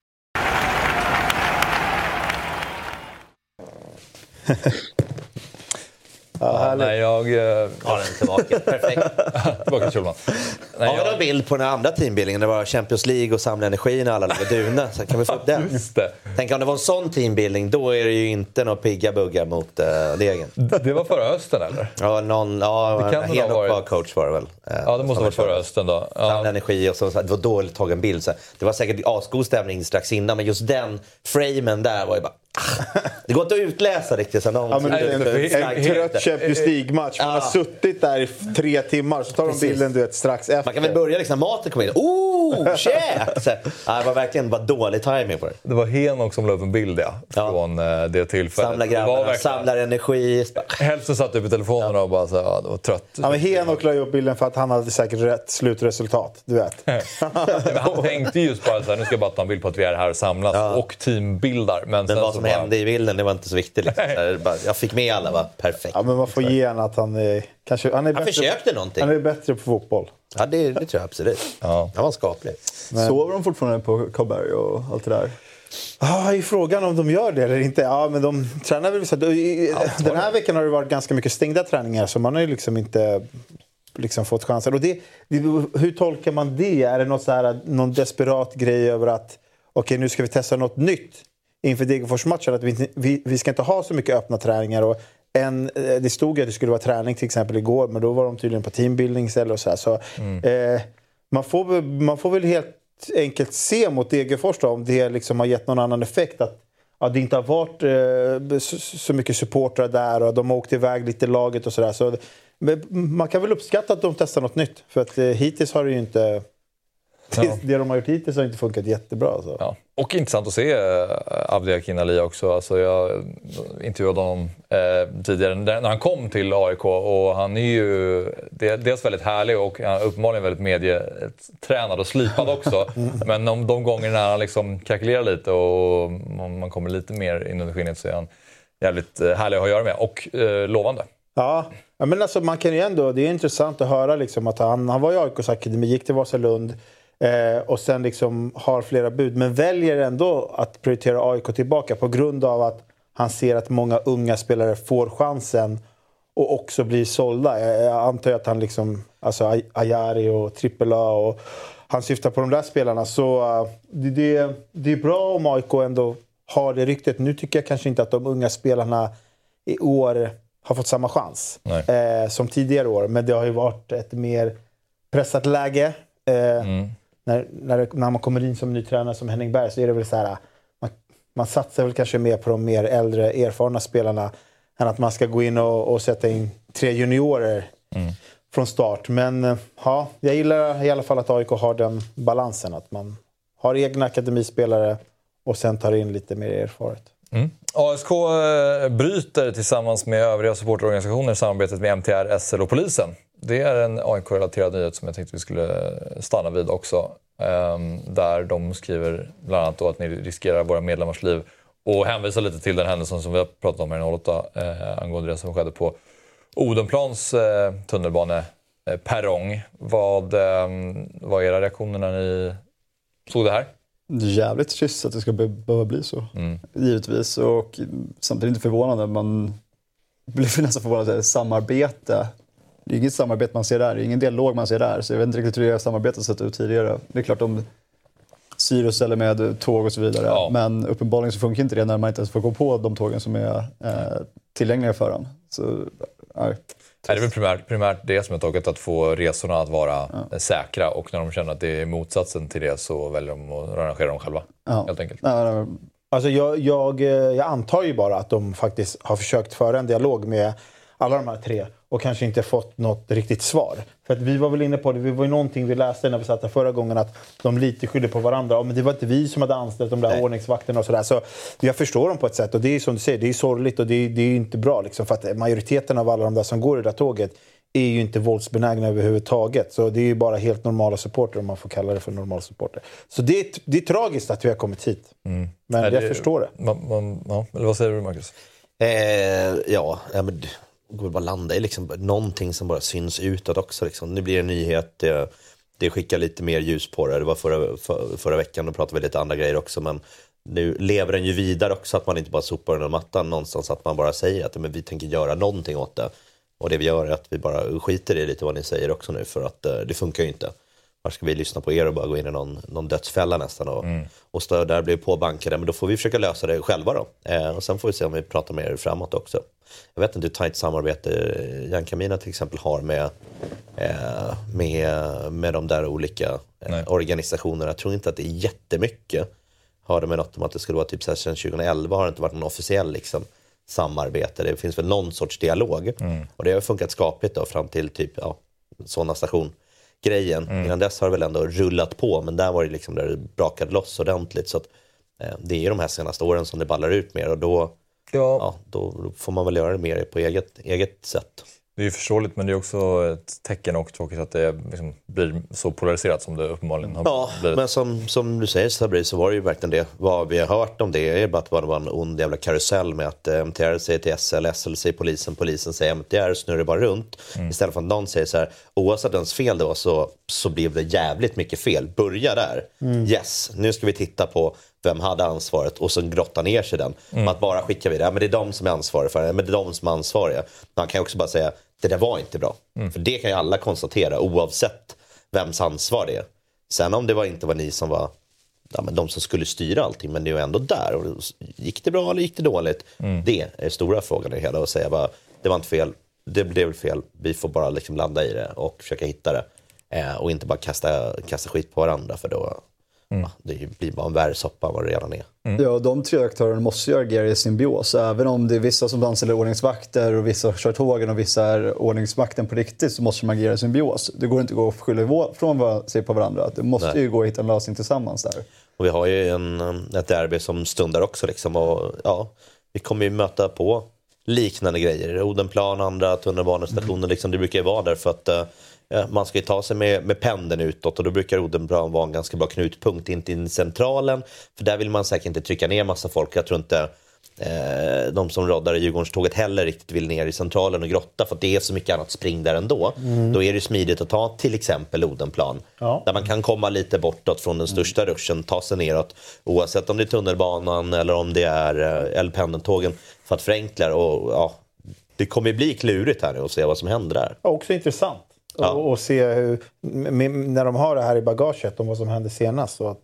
Ja, nej, jag... Har den tillbaka. Perfekt. tillbaka till Nej, Har vi någon bild på den andra teambuildingen? Det var Champions League och samla energi när alla låg duna. Så kan vi få upp den? Just det. Tänk om det var en sån teambuilding, då är det ju inte några pigga buggar mot uh, Degen. Det var förra hösten eller? Ja, någon, ja Henok varit... var coach var det väl. Uh, ja, det måste ha varit förra hösten då. Ja. Samla energi och så, det var dåligt tagen bild. Så det var säkert asgod stämning strax innan, men just den framen där var ju bara det går inte att utläsa riktigt. Så ja, men en, en trött Champions League-match. Man har suttit där i tre timmar, så tar de bilden du vet, strax efter. Man kan väl börja liksom maten kommer in. Oh, käk! det var verkligen bara dålig timing på det. Det var Henok som la upp en bild ja, från ja. Eh, det tillfället. Samlar grabbarna, samlar energi. Hälften satt upp i telefonen ja. och bara så ja, det var trött. Ja, men Henok la upp bilden för att han hade säkert rätt slutresultat. Du vet. han tänkte just bara så här, nu ska jag bara ta en bild på att vi är här och samlas ja. och teambildar. Men, men vad som bara... hände i bilden, det var inte så viktigt. Liksom. jag fick med alla, var perfekt. Ja, men man får ge honom att han är... Kanske, han, är han bättre, försökte någonting. Han är bättre på fotboll. Ja, det, det tror jag absolut. Ja. Han var skaplig. Men... Sover de fortfarande på Karlberg och allt det där? Ja, i frågan om de gör det eller inte. Ja, men de tränar väl så. Den här veckan har det varit ganska mycket stängda träningar så man har ju liksom inte liksom fått chansen. Och det, hur tolkar man det? Är det något så här, någon desperat grej över att okej, okay, nu ska vi testa något nytt inför Degerfors-matchen? Att vi, vi, vi, ska inte ha så mycket öppna träningar. Och en, eh, det stod ju att det skulle vara träning till exempel igår, men då var de tydligen på teambuilding eller så. Här. så mm. eh, man, får, man får väl helt enkelt se mot Degerfors då, om det liksom har gett någon annan effekt. Att ja, det inte har varit eh, så, så, mycket supportrar där och de har åkt iväg lite laget och sådär. Så, man kan väl uppskatta att de testar något nytt. För att eh, hittills har det ju inte Ja. Det de har gjort hittills har inte funkat jättebra. Alltså. Ja. Och intressant att se äh, Avdia Kinali också. Alltså, jag intervjuade honom äh, tidigare när han kom till AIK och han är ju dels väldigt härlig och uppenbarligen väldigt medietränad och slipad också. Men de, de gånger när han liksom kalkylerar lite och man kommer lite mer in under skinnet så är han jävligt äh, härlig att ha att göra med och äh, lovande. Ja, men alltså man kan ju ändå, det är intressant att höra liksom att han, han var i AIKs akademi, gick till Vasalund Eh, och sen liksom har flera bud, men väljer ändå att prioritera AIK tillbaka på grund av att han ser att många unga spelare får chansen och också blir sålda. Jag, jag antar att han liksom, alltså Ayari och Trippel A och han syftar på de där spelarna. Så uh, det, det, det är bra om AIK ändå har det ryktet. Nu tycker jag kanske inte att de unga spelarna i år har fått samma chans eh, som tidigare år. Men det har ju varit ett mer pressat läge. Eh, mm när, när, när man kommer in som ny tränare som Henning Berg så är det väl så här, man, man satsar väl kanske mer på de mer äldre erfarna spelarna än att man ska gå in och, och sätta in tre juniorer mm. från start. Men eh, ja, jag gillar i alla fall att AIK har den balansen. Att man har egna akademispelare och sen tar in lite mer erfaret. Mm. ASK eh, bryter tillsammans med övriga supportorganisationer samarbetet med MTR, SL och polisen. Det är en AIK-relaterad nyhet som jag tänkte vi skulle eh, stanna vid också. Ehm, där de skriver bland annat att ni riskerar våra medlemmars liv och hänvisar lite till den händelsen som vi har pratat om här i 08 eh, angående det som skedde på Odenplans tunnelbaneperrong. Vad ehm, var era reaktioner när ni såg det här? Jävligt trist att det ska behöva bli så. Mm. Givetvis. Och samtidigt inte förvånande. Man blir nästan förvånad är samarbete. Det är inget samarbete man ser där, det är ingen dialog man ser där. Så jag vet inte riktigt hur det samarbetet sett ut tidigare. Det är klart de styr och ställer med tåg och så vidare. Ja. Men uppenbarligen så funkar inte det när man inte ens får gå på de tågen som är eh, tillgängliga för en. Så, nej. Det är väl primärt, primärt det som är taget, att få resorna att vara ja. säkra. Och när de känner att det är motsatsen till det så väljer de att arrangera dem själva. Ja. Helt enkelt. Ja, alltså jag, jag, jag antar ju bara att de faktiskt har försökt föra en dialog med alla de här tre och kanske inte fått något riktigt svar. För att vi var väl inne på det, det var ju någonting vi läste när vi satt här förra gången att de lite skyller på varandra. Men det var inte vi som hade anställt de där Nej. ordningsvakterna och sådär. Så jag förstår dem på ett sätt och det är som du säger, det är sorgligt och det är, det är inte bra. Liksom, för att majoriteten av alla de där som går i det där tåget är ju inte våldsbenägna överhuvudtaget. Så det är ju bara helt normala supporter om man får kalla det för normala supporter. Så det är, det är tragiskt att vi har kommit hit. Mm. Men jag det, förstår det. Man, man, ja. Eller vad säger du Marcus? Eh, ja, ja men går bara landa i liksom någonting som bara syns utåt också. Liksom. Nu blir det en nyhet, det, det skickar lite mer ljus på det. Det var förra, för, förra veckan, då pratade vi lite andra grejer också. Men nu lever den ju vidare också, att man inte bara sopar under mattan någonstans. Att man bara säger att men vi tänker göra någonting åt det. Och det vi gör är att vi bara skiter i lite vad ni säger också nu, för att eh, det funkar ju inte. Varför ska vi lyssna på er och bara gå in i någon, någon dödsfälla nästan och, mm. och stå där blir påbankade. Men då får vi försöka lösa det själva då. Eh, och sen får vi se om vi pratar med er framåt också. Jag vet inte hur tajt samarbete Jan Camina till exempel har med, eh, med, med de där olika eh, organisationerna. Jag tror inte att det är jättemycket. Hörde mig något om att det skulle vara typ så här, sedan 2011 har det inte varit någon officiell liksom, samarbete. Det finns väl någon sorts dialog. Mm. Och det har funkat skapligt då fram till typ ja, sådana station grejen. Mm. Innan dess har det väl ändå rullat på men där var det liksom där det brakade loss ordentligt. Så att, eh, det är de här senaste åren som det ballar ut mer och då, ja. ja då får man väl göra det mer på eget, eget sätt. Det är ju förståeligt men det är också ett tecken och tråkigt att det liksom blir så polariserat som det uppenbarligen har ja, blivit. men som, som du säger Sabri så var det ju verkligen det. Vad vi har hört om det är bara att det var en ond jävla karusell med att eh, MTR säger till SL, SL säger polisen, polisen säger MTR, snurrar det bara runt. Mm. Istället för att någon säger så här, oavsett ens fel det var så, så blev det jävligt mycket fel. Börja där. Mm. Yes, nu ska vi titta på vem hade ansvaret och sen grotta ner sig den. Mm. Att bara skicka vidare, men det är de som är ansvariga för det, men det är de som är ansvariga. Man kan också bara säga, det där var inte bra. Mm. För det kan ju alla konstatera oavsett vems ansvar det är. Sen om det var inte var ni som var ja, men de som skulle styra allting, men det är ju ändå där. Och gick det bra eller gick det dåligt? Mm. Det är stora frågan i det hela. Och säga bara, det var inte fel, det blev fel, vi får bara liksom landa i det och försöka hitta det. Eh, och inte bara kasta, kasta skit på varandra för då, Mm. Det blir bara en värre soppa än vad det redan är. Mm. Ja, de tre aktörerna måste ju agera i symbios. Även om det är vissa som anställer ordningsvakter och vissa kör tågen och vissa är ordningsvakten på riktigt så måste de agera i symbios. Det går inte att gå och skylla från sig på varandra. Det måste Nej. ju gå att hitta en lösning tillsammans där. Och vi har ju en, ett derby som stundar också. Liksom, och, ja, vi kommer ju möta på liknande grejer. Odenplan, andra tunnelbanestationer, mm. liksom, det brukar ju vara där för att uh, man ska ju ta sig med, med pendeln utåt och då brukar Odenplan vara en ganska bra knutpunkt in till centralen. För där vill man säkert inte trycka ner massa folk. Jag tror inte eh, de som roddar i Djurgårdståget heller riktigt vill ner i centralen och grotta för det är så mycket annat spring där ändå. Mm. Då är det smidigt att ta till exempel Odenplan. Ja. Där man kan komma lite bortåt från den största ruschen, ta sig neråt. Oavsett om det är tunnelbanan eller om det är eh, eller pendeltågen för att förenkla och ja, det kommer bli klurigt här nu att se vad som händer där. Också intressant. Ja. Och, och, se hur, när de har det här i bagaget om vad som hände senast. Så att,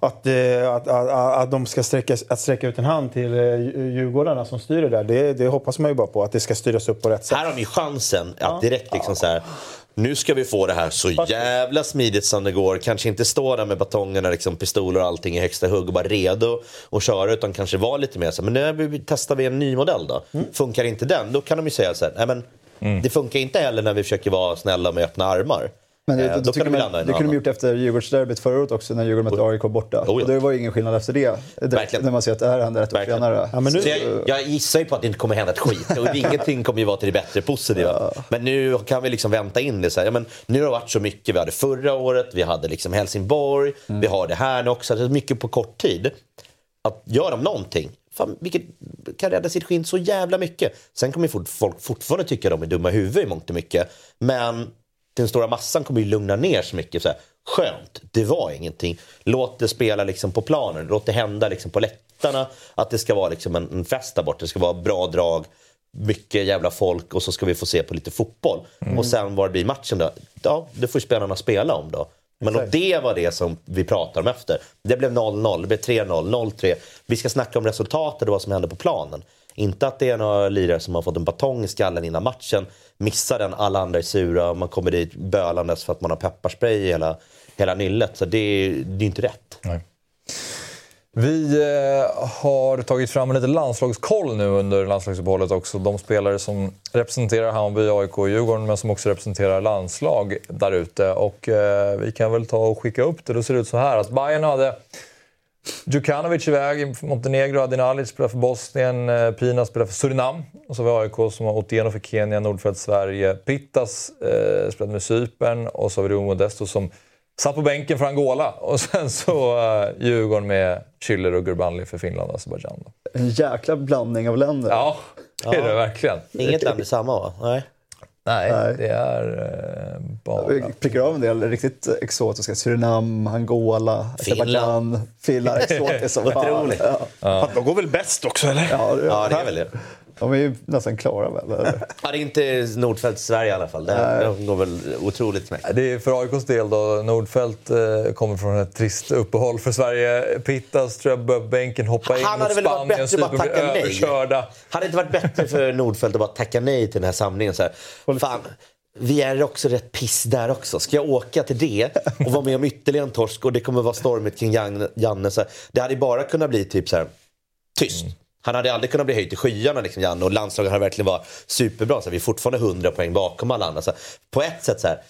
att, eh, att, att, att, de ska sträcka, att sträcka ut en hand till eh, Djurgårdarna som styr det där, det, det hoppas man ju bara på. Att det ska styras upp på rätt sätt. Här har ni chansen att direkt liksom ja. så här, nu ska vi få det här så jävla smidigt som det går. Kanske inte stå där med batongerna, liksom, pistoler och allting i högsta hugg och bara redo att köra. Utan kanske vara lite mer så men nu testar vi en ny modell då. Mm. Funkar inte den, då kan de ju säga så här, nej men Mm. Det funkar inte heller när vi försöker vara snälla med öppna armar. Men det, eh, då kan de landa det kunde de gjort efter Djurgårdsderbyt förra året också när Djurgården mötte AIK borta. Oh, ja. Och det var ingen skillnad efter det. Verkligen. När man ser att det här händer ett år senare. Ja, men nu... jag, jag gissar ju på att det inte kommer hända ett skit. Och ingenting kommer ju vara till det bättre positiva. Ja. Men nu kan vi liksom vänta in det. Så här, ja, men nu har det varit så mycket. Vi hade förra året, vi hade liksom Helsingborg, mm. vi har det här nu också. Det är mycket på kort tid. Att gör de någonting, fan, vilket kan rädda sitt skinn så jävla mycket. Sen kommer folk fortfarande tycka att de är dumma i huvudet i mångt och mycket. Men den stora massan kommer ju lugna ner så mycket. Så här, skönt. Det var ingenting. Låt det spela liksom på planen, låt det hända liksom på läktarna. Att det ska vara liksom en, en fest där borta, det ska vara bra drag, mycket jävla folk och så ska vi få se på lite fotboll. Mm. Och sen vad det blir matchen då, ja, det får spelarna spela om då. Men och det var det som vi pratade om efter. Det blev 0-0, det blev 3-0, 0-3. Vi ska snacka om resultatet och vad som hände på planen. Inte att det är några lirare som har fått en batong i skallen innan matchen, missar den, alla andra är sura och man kommer dit bölandes för att man har pepparspray i hela, hela nyllet. Så det, det är inte rätt. Nej. Vi eh, har tagit fram en liten landslagskoll nu under landslagsuppehållet också. De spelare som representerar Hammarby, AIK och Djurgården men som också representerar landslag där ute. Och eh, vi kan väl ta och skicka upp det. Då ser det ut så här att Bayern hade Djukanovic iväg för Montenegro, Adinalic spelar för Bosnien, eh, Pina spelar för Surinam. Och så har vi AIK som har Otieno för Kenya, Nordfeldt Sverige, Pittas eh, spelat med Cypern och så har vi Rio Modesto som satt på bänken för Angola. Och sen så uh, Djurgården med Schüller och Gurbanli för Finland och Azerbajdzjan. En jäkla blandning av länder. Ja, det är ja. det verkligen. Inget land är samma va? Nej. Nej, Nej. det är uh, bara... Vi prickar av en del riktigt exotiska. Surinam, Angola, Finland. Finland, exotiskt som fan. Ja. Ja. De går väl bäst också eller? Ja, det, ja, det är väl det. De är ju nästan klara väl? ja, det är inte Nordfeldt Sverige i alla fall. Det, de går väl otroligt snabbt. Det är för AIKs del då. Nordfeldt eh, kommer från ett trist uppehåll för Sverige. Pittas tror jag börjar bänken hoppa in Han hade väl varit bättre att bara tacka nej. Överkörda. Hade det inte varit bättre för Nordfeldt att bara tacka nej till den här samlingen? Så här, fan, vi är också rätt piss där också. Ska jag åka till det och vara med om ytterligare en torsk och det kommer vara stormigt kring Janne. Så det hade bara kunnat bli typ så här, tyst. Mm. Han hade aldrig kunnat bli höjd till skyarna, liksom, Janne. Och landslaget hade verkligen varit superbra. Så vi är fortfarande 100 poäng bakom alla andra. Så på ett sätt så här,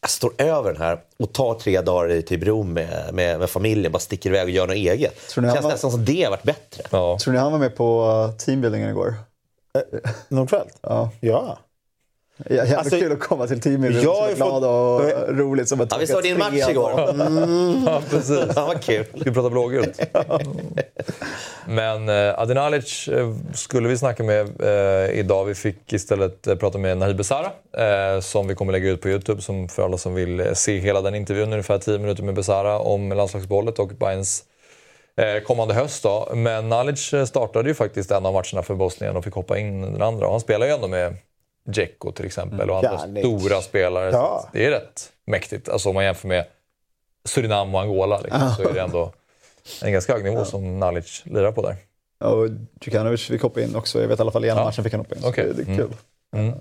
jag står över den här och tar tre dagar i typ Rom med, med, med, familjen. Bara sticker iväg och gör något eget. Tror ni Känns var... nästan som det har varit bättre. Ja. Tror ni han var med på uh, teambuildingen igår? Eh, Nordfeldt? Ja. ja. Ja, jävligt alltså, kul att komma till teamet. Jag är glad och jag... roligt som ja, Vi såg din match igår. Mm. ja, precis. Ja, vad kul. Ska vi prata blågult? ja. Men eh, Adinalic eh, skulle vi snacka med eh, idag. Vi fick istället eh, prata med Nahib Besara eh, som vi kommer lägga ut på Youtube. Som för alla som vill eh, se hela den intervjun, ungefär 10 minuter med Besara om landslagsbollet och Bayerns kommande höst. Då. Men Nalic startade ju faktiskt en av matcherna för Bosnien och fick hoppa in den andra. Och han spelar ju ändå med Dzeko till exempel och andra ja, stora spelare. Ja. Det är rätt mäktigt. Alltså om man jämför med Surinam och Angola liksom, så är det ändå en ganska hög nivå ja. som Nalic lirar på där. Ja, och Djukanovic fick hoppa in också. Jag vet i alla fall ena ja. matchen fick han hoppa in. Okay. det är mm. kul. Mm.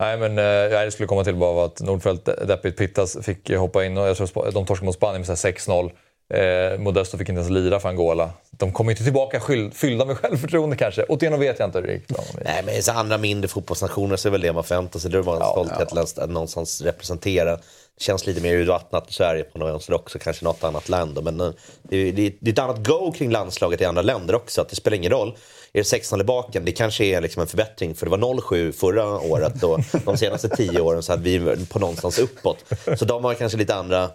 Nej, men eh, jag skulle komma till bara att Nordfeldt, deppigt Pittas, fick hoppa in och jag tror de torskade mot Spanien med 6-0. Eh, Modesto fick inte ens lira för Angola. De kommer inte tillbaka fyllda med självförtroende kanske. Otieno vet jag inte riktigt. Nej, men så andra mindre fotbollsnationer så är väl det man förväntar sig. Det var en ja, stolthet ja. att någonstans representera. Det känns lite mer urvattnat i Sverige på något sätt också, kanske något annat land. Men eh, det, det, det är ett annat go kring landslaget i andra länder också. Att det spelar ingen roll. Är det 16 i baken, det kanske är liksom en förbättring. För det var 0-7 förra året och de senaste 10 åren så hade vi på någonstans uppåt. Så de har kanske lite andra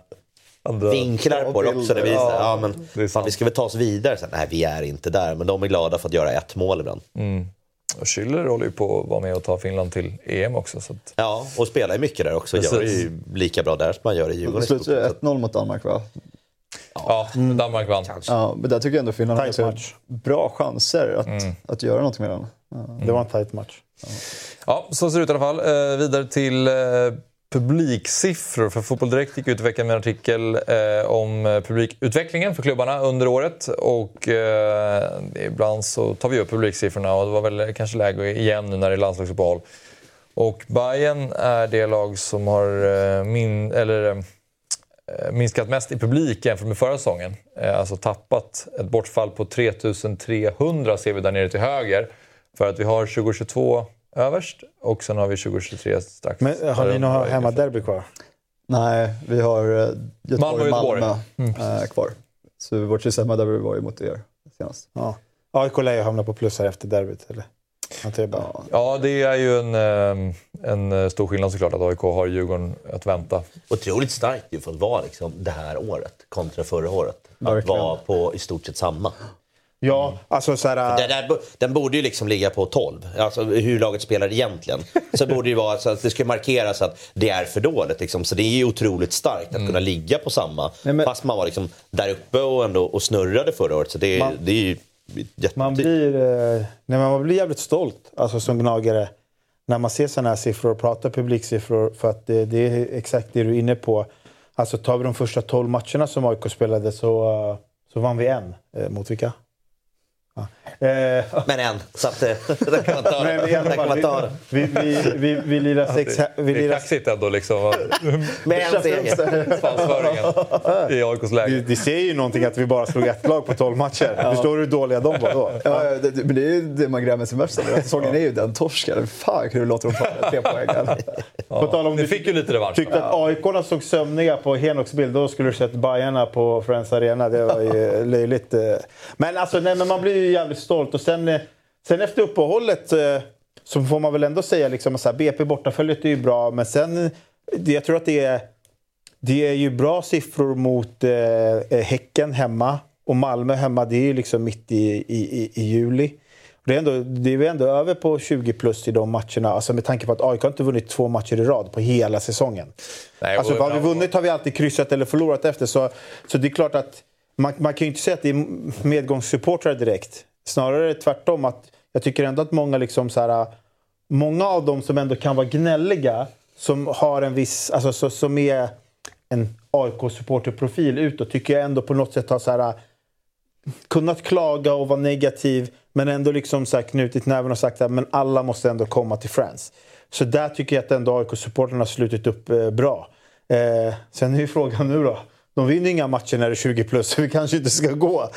andra vinklar på det också. Det visar, ja, ja, men, fan, vi ska väl ta oss vidare. Så, nej, vi är inte där. Men de är glada för att göra ett mål ibland. Mm. Och Schüller håller ju på att vara med och ta Finland till EM också. Så att... Ja, och spelar ju mycket där också. Gör ju lika bra där som man gör i Djurgården. Det slutade 1-0 mot Danmark va? Ja, mm. Danmark vann. Ja, men där tycker jag ändå Finland har ganska bra chanser att, mm. att göra något med den. Ja. Det var en tight match. Ja. ja, så ser det ut i alla fall. Eh, vidare till eh, publiksiffror. För Fotboll Direkt gick ut i veckan med en artikel eh, om eh, publikutvecklingen för klubbarna under året. Och eh, ibland så tar vi upp publiksiffrorna och det var väl kanske läge igen nu när det är landslagsuppehåll. Och Bayern är det lag som har eh, min, eller, eh, eh minskat mest i publik jämfört med förra säsongen. Eh, alltså tappat ett bortfall på 3300 ser vi där nere till höger. För att vi har 2022 överst och sen har vi 2023 strax. Men har ni några hemmaderby kvar? Nej, vi har uh, Göteborg Malmö, Malmö mm. uh, kvar. Så vårt sista hemmaderby var ju mot er senast. Ja. AIK lär ju hamna på plus här efter derbyt, eller? Ja. ja, det är ju en, eh, en stor skillnad såklart att AIK har Djurgården att vänta. Otroligt starkt ju för att vara liksom det här året kontra förra året. Att vara på i stort sett samma. Ja, alltså så här... Den, där, den borde ju liksom ligga på 12, alltså hur laget spelar egentligen. Så borde det vara så att det ska markeras att det är för dåligt. Liksom. Så det är ju otroligt starkt att mm. kunna ligga på samma. Nej, men... Fast man var liksom där uppe och, ändå, och snurrade förra året. Så det, man... det är ju jätte... man blir, eh, nej, man blir jävligt stolt alltså, som gnagare när man ser sådana här siffror och pratar publiksiffror. För att det, det, är exakt det du är inne på. Alltså tar vi de första 12 matcherna som AIK spelade så, eh, så vann vi en. Eh, mot vilka? Eh, men en, så att det kan man ta, men i alla fall, ta vi, vi, vi, vi lirar sex... Vi lirar... Det är kaxigt ändå liksom. med en seger. Svansföringen i AIKs läge. Det säger ju någonting att vi bara slog ett lag på 12 matcher. Ja. Förstår du hur dåliga de var då? Ja, ja det, men det är ju det man grämer sig mest över. Säsongen är ju den torsken. Fan hur låter dem ta tre poäng. Ja. På tal om det fick ju lite revansch. Tyckte att AIK såg sömniga på Henoks bild. Då skulle du sett Bajarna på Friends Arena. Det var ju löjligt. Men alltså, nej, men man blir ju jävligt stolt. Och sen, eh, sen efter uppehållet eh, så får man väl ändå säga liksom att BP bortaföljet är ju bra, men sen... Jag tror att det är, det är ju bra siffror mot eh, Häcken hemma. Och Malmö hemma, det är ju liksom mitt i, i, i juli. Det är, ändå, det är ändå över på 20 plus i de matcherna. Alltså med tanke på att AIK inte vunnit två matcher i rad på hela säsongen. Nej, alltså, har vi vunnit har vi alltid kryssat eller förlorat efter. Så, så det är klart att man, man kan ju inte säga att det är medgångssupportrar direkt. Snarare tvärtom. att Jag tycker ändå att många, liksom så här, äh, många av dem som ändå kan vara gnälliga, som har en viss, alltså, som är en AIK-supporterprofil utåt, tycker jag ändå på något sätt har så här, äh, kunnat klaga och vara negativ men ändå liksom så här knutit näven och sagt att men alla måste ändå komma till Friends. Så där tycker jag att ändå AIK-supportrarna har slutit upp eh, bra. Eh, sen är ju frågan nu då. De vinner inga matcher när det är 20 plus, så vi kanske inte ska gå.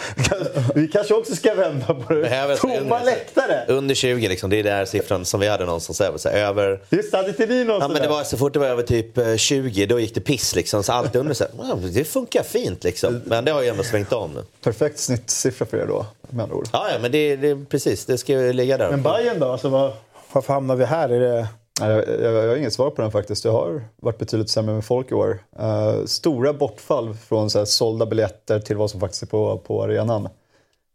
Vi kanske också ska vända på det. Tomma läktare! Under 20, liksom, det är den siffran som vi hade någonstans över. Så över... Just hade inte ni någon ja, men det var Så fort det var över typ 20, eh, då gick det piss. Liksom. Så allt under, så här, det funkar fint liksom. Men det har ju ändå svängt om nu. Perfekt snittsiffra för er då, med andra ord. Ja, ja men det, det, precis. Det ska ju ligga där. Men Bayern då? Alltså, var, varför hamnar vi här? Är det... Jag, jag, jag, har inget svar på den faktiskt. Jag har varit betydligt sämre med folk i år. Uh, stora bortfall från så här, sålda biljetter till vad som faktiskt är på, på arenan.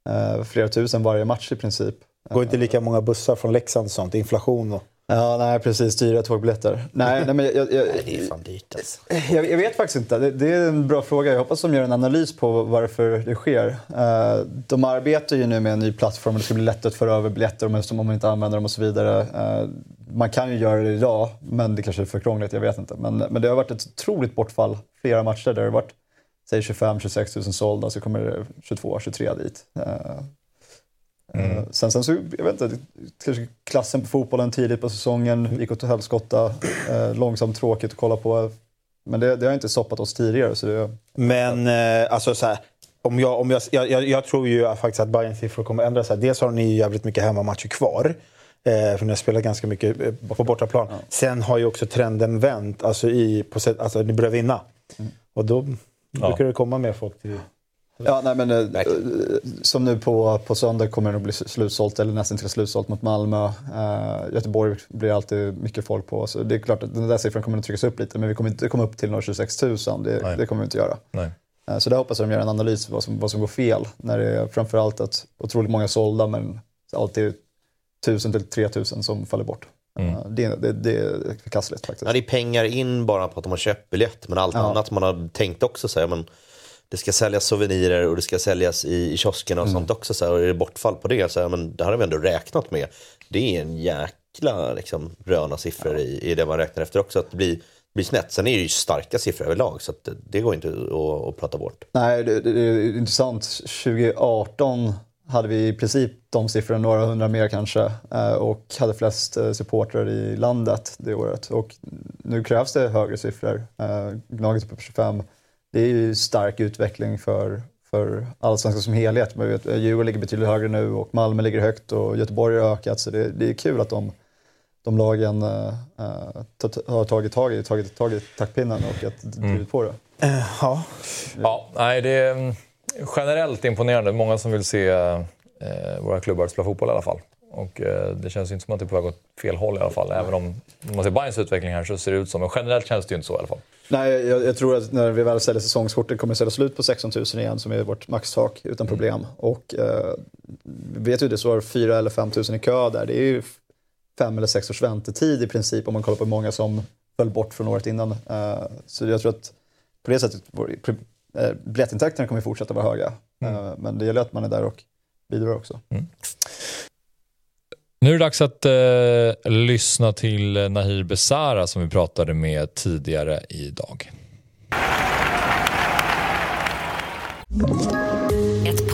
Uh, flera tusen varje match i princip. Går inte lika många bussar från Leksand och sånt? Inflation och... Ja, nej precis. Dyra tågbiljetter. Nej, nej, men jag, jag, nej, det är fan dyrt alltså. jag, jag, vet faktiskt inte. Det, det, är en bra fråga. Jag hoppas de gör en analys på varför det sker. Uh, de arbetar ju nu med en ny plattform och det ska bli lättare att föra över biljetter om man inte använder dem och så vidare. Uh, man kan ju göra det idag, men det kanske är för krångligt. Jag vet inte. Men, men det har varit ett otroligt bortfall. Flera matcher där det har varit säg 25-26 000 sålda så kommer det 22-23 dit. Uh, Mm. Sen, sen så, jag vet inte, kanske klassen på fotbollen tidigt på säsongen gick åt helskotta. Eh, långsamt tråkigt att kolla på. Men det, det har inte stoppat oss tidigare. Så det, Men eh, alltså så här, om jag, om jag, jag, jag, tror ju faktiskt att Bayerns siffror kommer ändras. Dels har ni jävligt mycket hemmamatcher kvar. Eh, för ni har spelat ganska mycket eh, på bortaplan. Ja. Sen har ju också trenden vänt. Alltså, i, på sätt, alltså ni börjar vinna. Mm. Och då ja. brukar det komma mer folk till... Ja, nej, men, eh, som nu på, på söndag kommer det nog bli slutsålt, eller nästan till slutsålt mot Malmö. Uh, Göteborg blir alltid mycket folk på. Så det är klart att den där siffran kommer att tryckas upp lite, men vi kommer inte komma upp till några 26 000. Det, det, kommer vi inte göra. Uh, så där hoppas jag de gör en analys vad som, vad som går fel. När det är framförallt att otroligt många sålda, men alltid 1000 till 3000 som faller bort. Mm. Det, det, det, är förkastligt faktiskt. Ja, det är pengar in bara på att de har köpt biljett, men allt ja. annat man har tänkt också säga, men det ska säljas souvenirer och det ska säljas i, i kioskerna och mm. sånt också. Så här, och är det bortfall på det, så här, men det har vi ändå räknat med. Det är en jäkla liksom, röna siffror ja. i, i det man räknar efter också. Att det blir, blir snett. Sen är det ju starka siffror överlag så det, det går inte att, att prata bort. Nej, det, det, är intressant. 2018 hade vi i princip de siffrorna, några hundra mer kanske, eh, och hade flest eh, supportrar i landet det året. Och nu krävs det högre siffror. Eh, Gnaget på 25 det är ju stark utveckling för, för allsvenskan som helhet. Man vet, Djurgården ligger betydligt högre nu och Malmö ligger högt och Göteborg har ökat. Så det, det är kul att de, de lagen uh, har tagit tag i, tagit tag i taktpinnen och att drivit mm. på det. Uh, ja. ja, nej, det är generellt imponerande. Många som vill se uh, våra klubbar spela fotboll i alla fall. Och eh, det känns inte som att det är på väg åt fel håll i alla fall. Även om, om man ser Bayerns utveckling här så ser det ut som. Men generellt känns det ju inte så i alla fall. Nej, jag, jag tror att när vi väl säljer säsongskortet kommer det sälja slut på 16 000 igen som är vårt maxtak utan mm. problem. Och eh, vi vet ju det står 4 eller 5 000 i kö där. Det är ju fem eller sex års väntetid i princip om man kollar på hur många som föll bort från året innan. Uh, så jag tror att på det sättet, vår, uh, biljettintäkterna kommer fortsätta vara höga. Mm. Uh, men det gäller att man är där och bidrar också. Mm. Nu är det dags att eh, lyssna till eh, Nahir Besara som vi pratade med tidigare idag.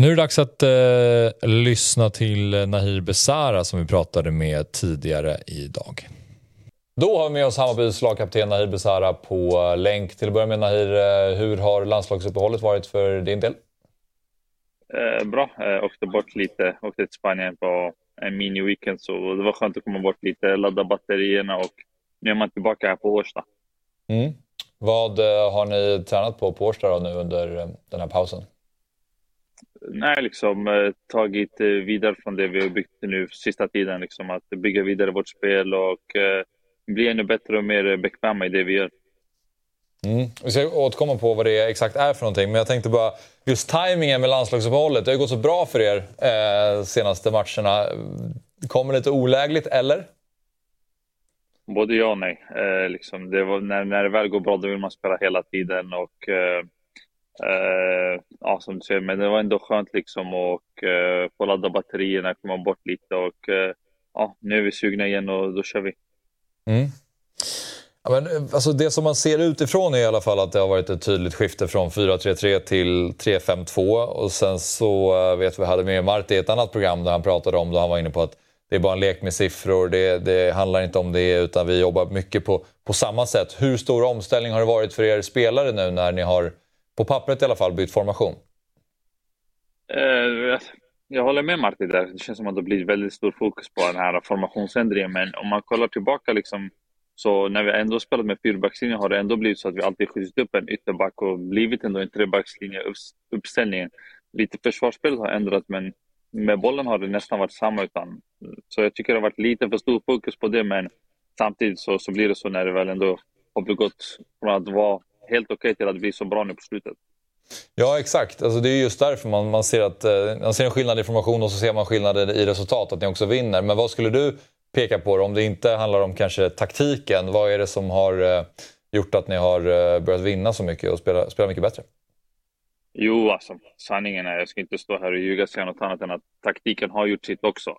Nu är det dags att eh, lyssna till Nahir Besara som vi pratade med tidigare idag. Då har vi med oss Hammarbys lagkapten Nahir Besara på länk. Till att börja med Nahir, eh, hur har landslagsuppehållet varit för din del? Eh, bra. Eh, åkte bort lite, åkte till Spanien på en mini-weekend så det var skönt att komma bort lite, ladda batterierna och nu är man tillbaka här på Årsta. Mm. Vad eh, har ni tränat på på Årsta nu under eh, den här pausen? Nej, liksom eh, tagit vidare från det vi har byggt nu sista tiden. Liksom, att bygga vidare vårt spel och eh, bli ännu bättre och mer bekväma i det vi gör. Mm. Vi ska återkomma på vad det exakt är för någonting, men jag tänkte bara just tajmingen med landslagsuppehållet. Det har ju gått så bra för er eh, senaste matcherna. Kommer lite olägligt, eller? Både ja och nej. Eh, liksom det var, när, när det väl går bra, då vill man spela hela tiden. Och, eh, Uh, ja, som du säger, men det var ändå skönt liksom och uh, få ladda batterierna, komma bort lite och uh, ja, nu är vi sugna igen och då kör vi. Mm. Ja, men, alltså det som man ser utifrån är i alla fall att det har varit ett tydligt skifte från 4-3-3 till 3-5-2. Och sen så vet vi, hade med Marti i ett annat program där han pratade om, då han var inne på att det är bara en lek med siffror, det, det handlar inte om det utan vi jobbar mycket på, på samma sätt. Hur stor omställning har det varit för er spelare nu när ni har, på pappret i alla fall, bytt formation? Uh, jag håller med Martin där. Det känns som att det blir väldigt stor fokus på den här formationsändringen. Men om man kollar tillbaka liksom så när vi ändå spelat med fyrbackslinje har det ändå blivit så att vi alltid skjutit upp en ytterback och blivit ändå en trebackslinje uppställningen. Lite försvarsspelet har ändrats men med bollen har det nästan varit samma. Utan, så jag tycker det har varit lite för stor fokus på det men samtidigt så, så blir det så när det väl ändå har gått från att vara helt okej okay till att bli så bra nu på slutet. Ja, exakt. Alltså, det är just därför man, man, ser att, eh, man ser en skillnad i formation och så ser man skillnader i resultat, att ni också vinner. Men vad skulle du peka på det? Om det inte handlar om kanske taktiken, vad är det som har eh, gjort att ni har eh, börjat vinna så mycket och spela, spela mycket bättre? Jo, alltså sanningen är, jag ska inte stå här och ljuga och säga något annat än att taktiken har gjort sitt också.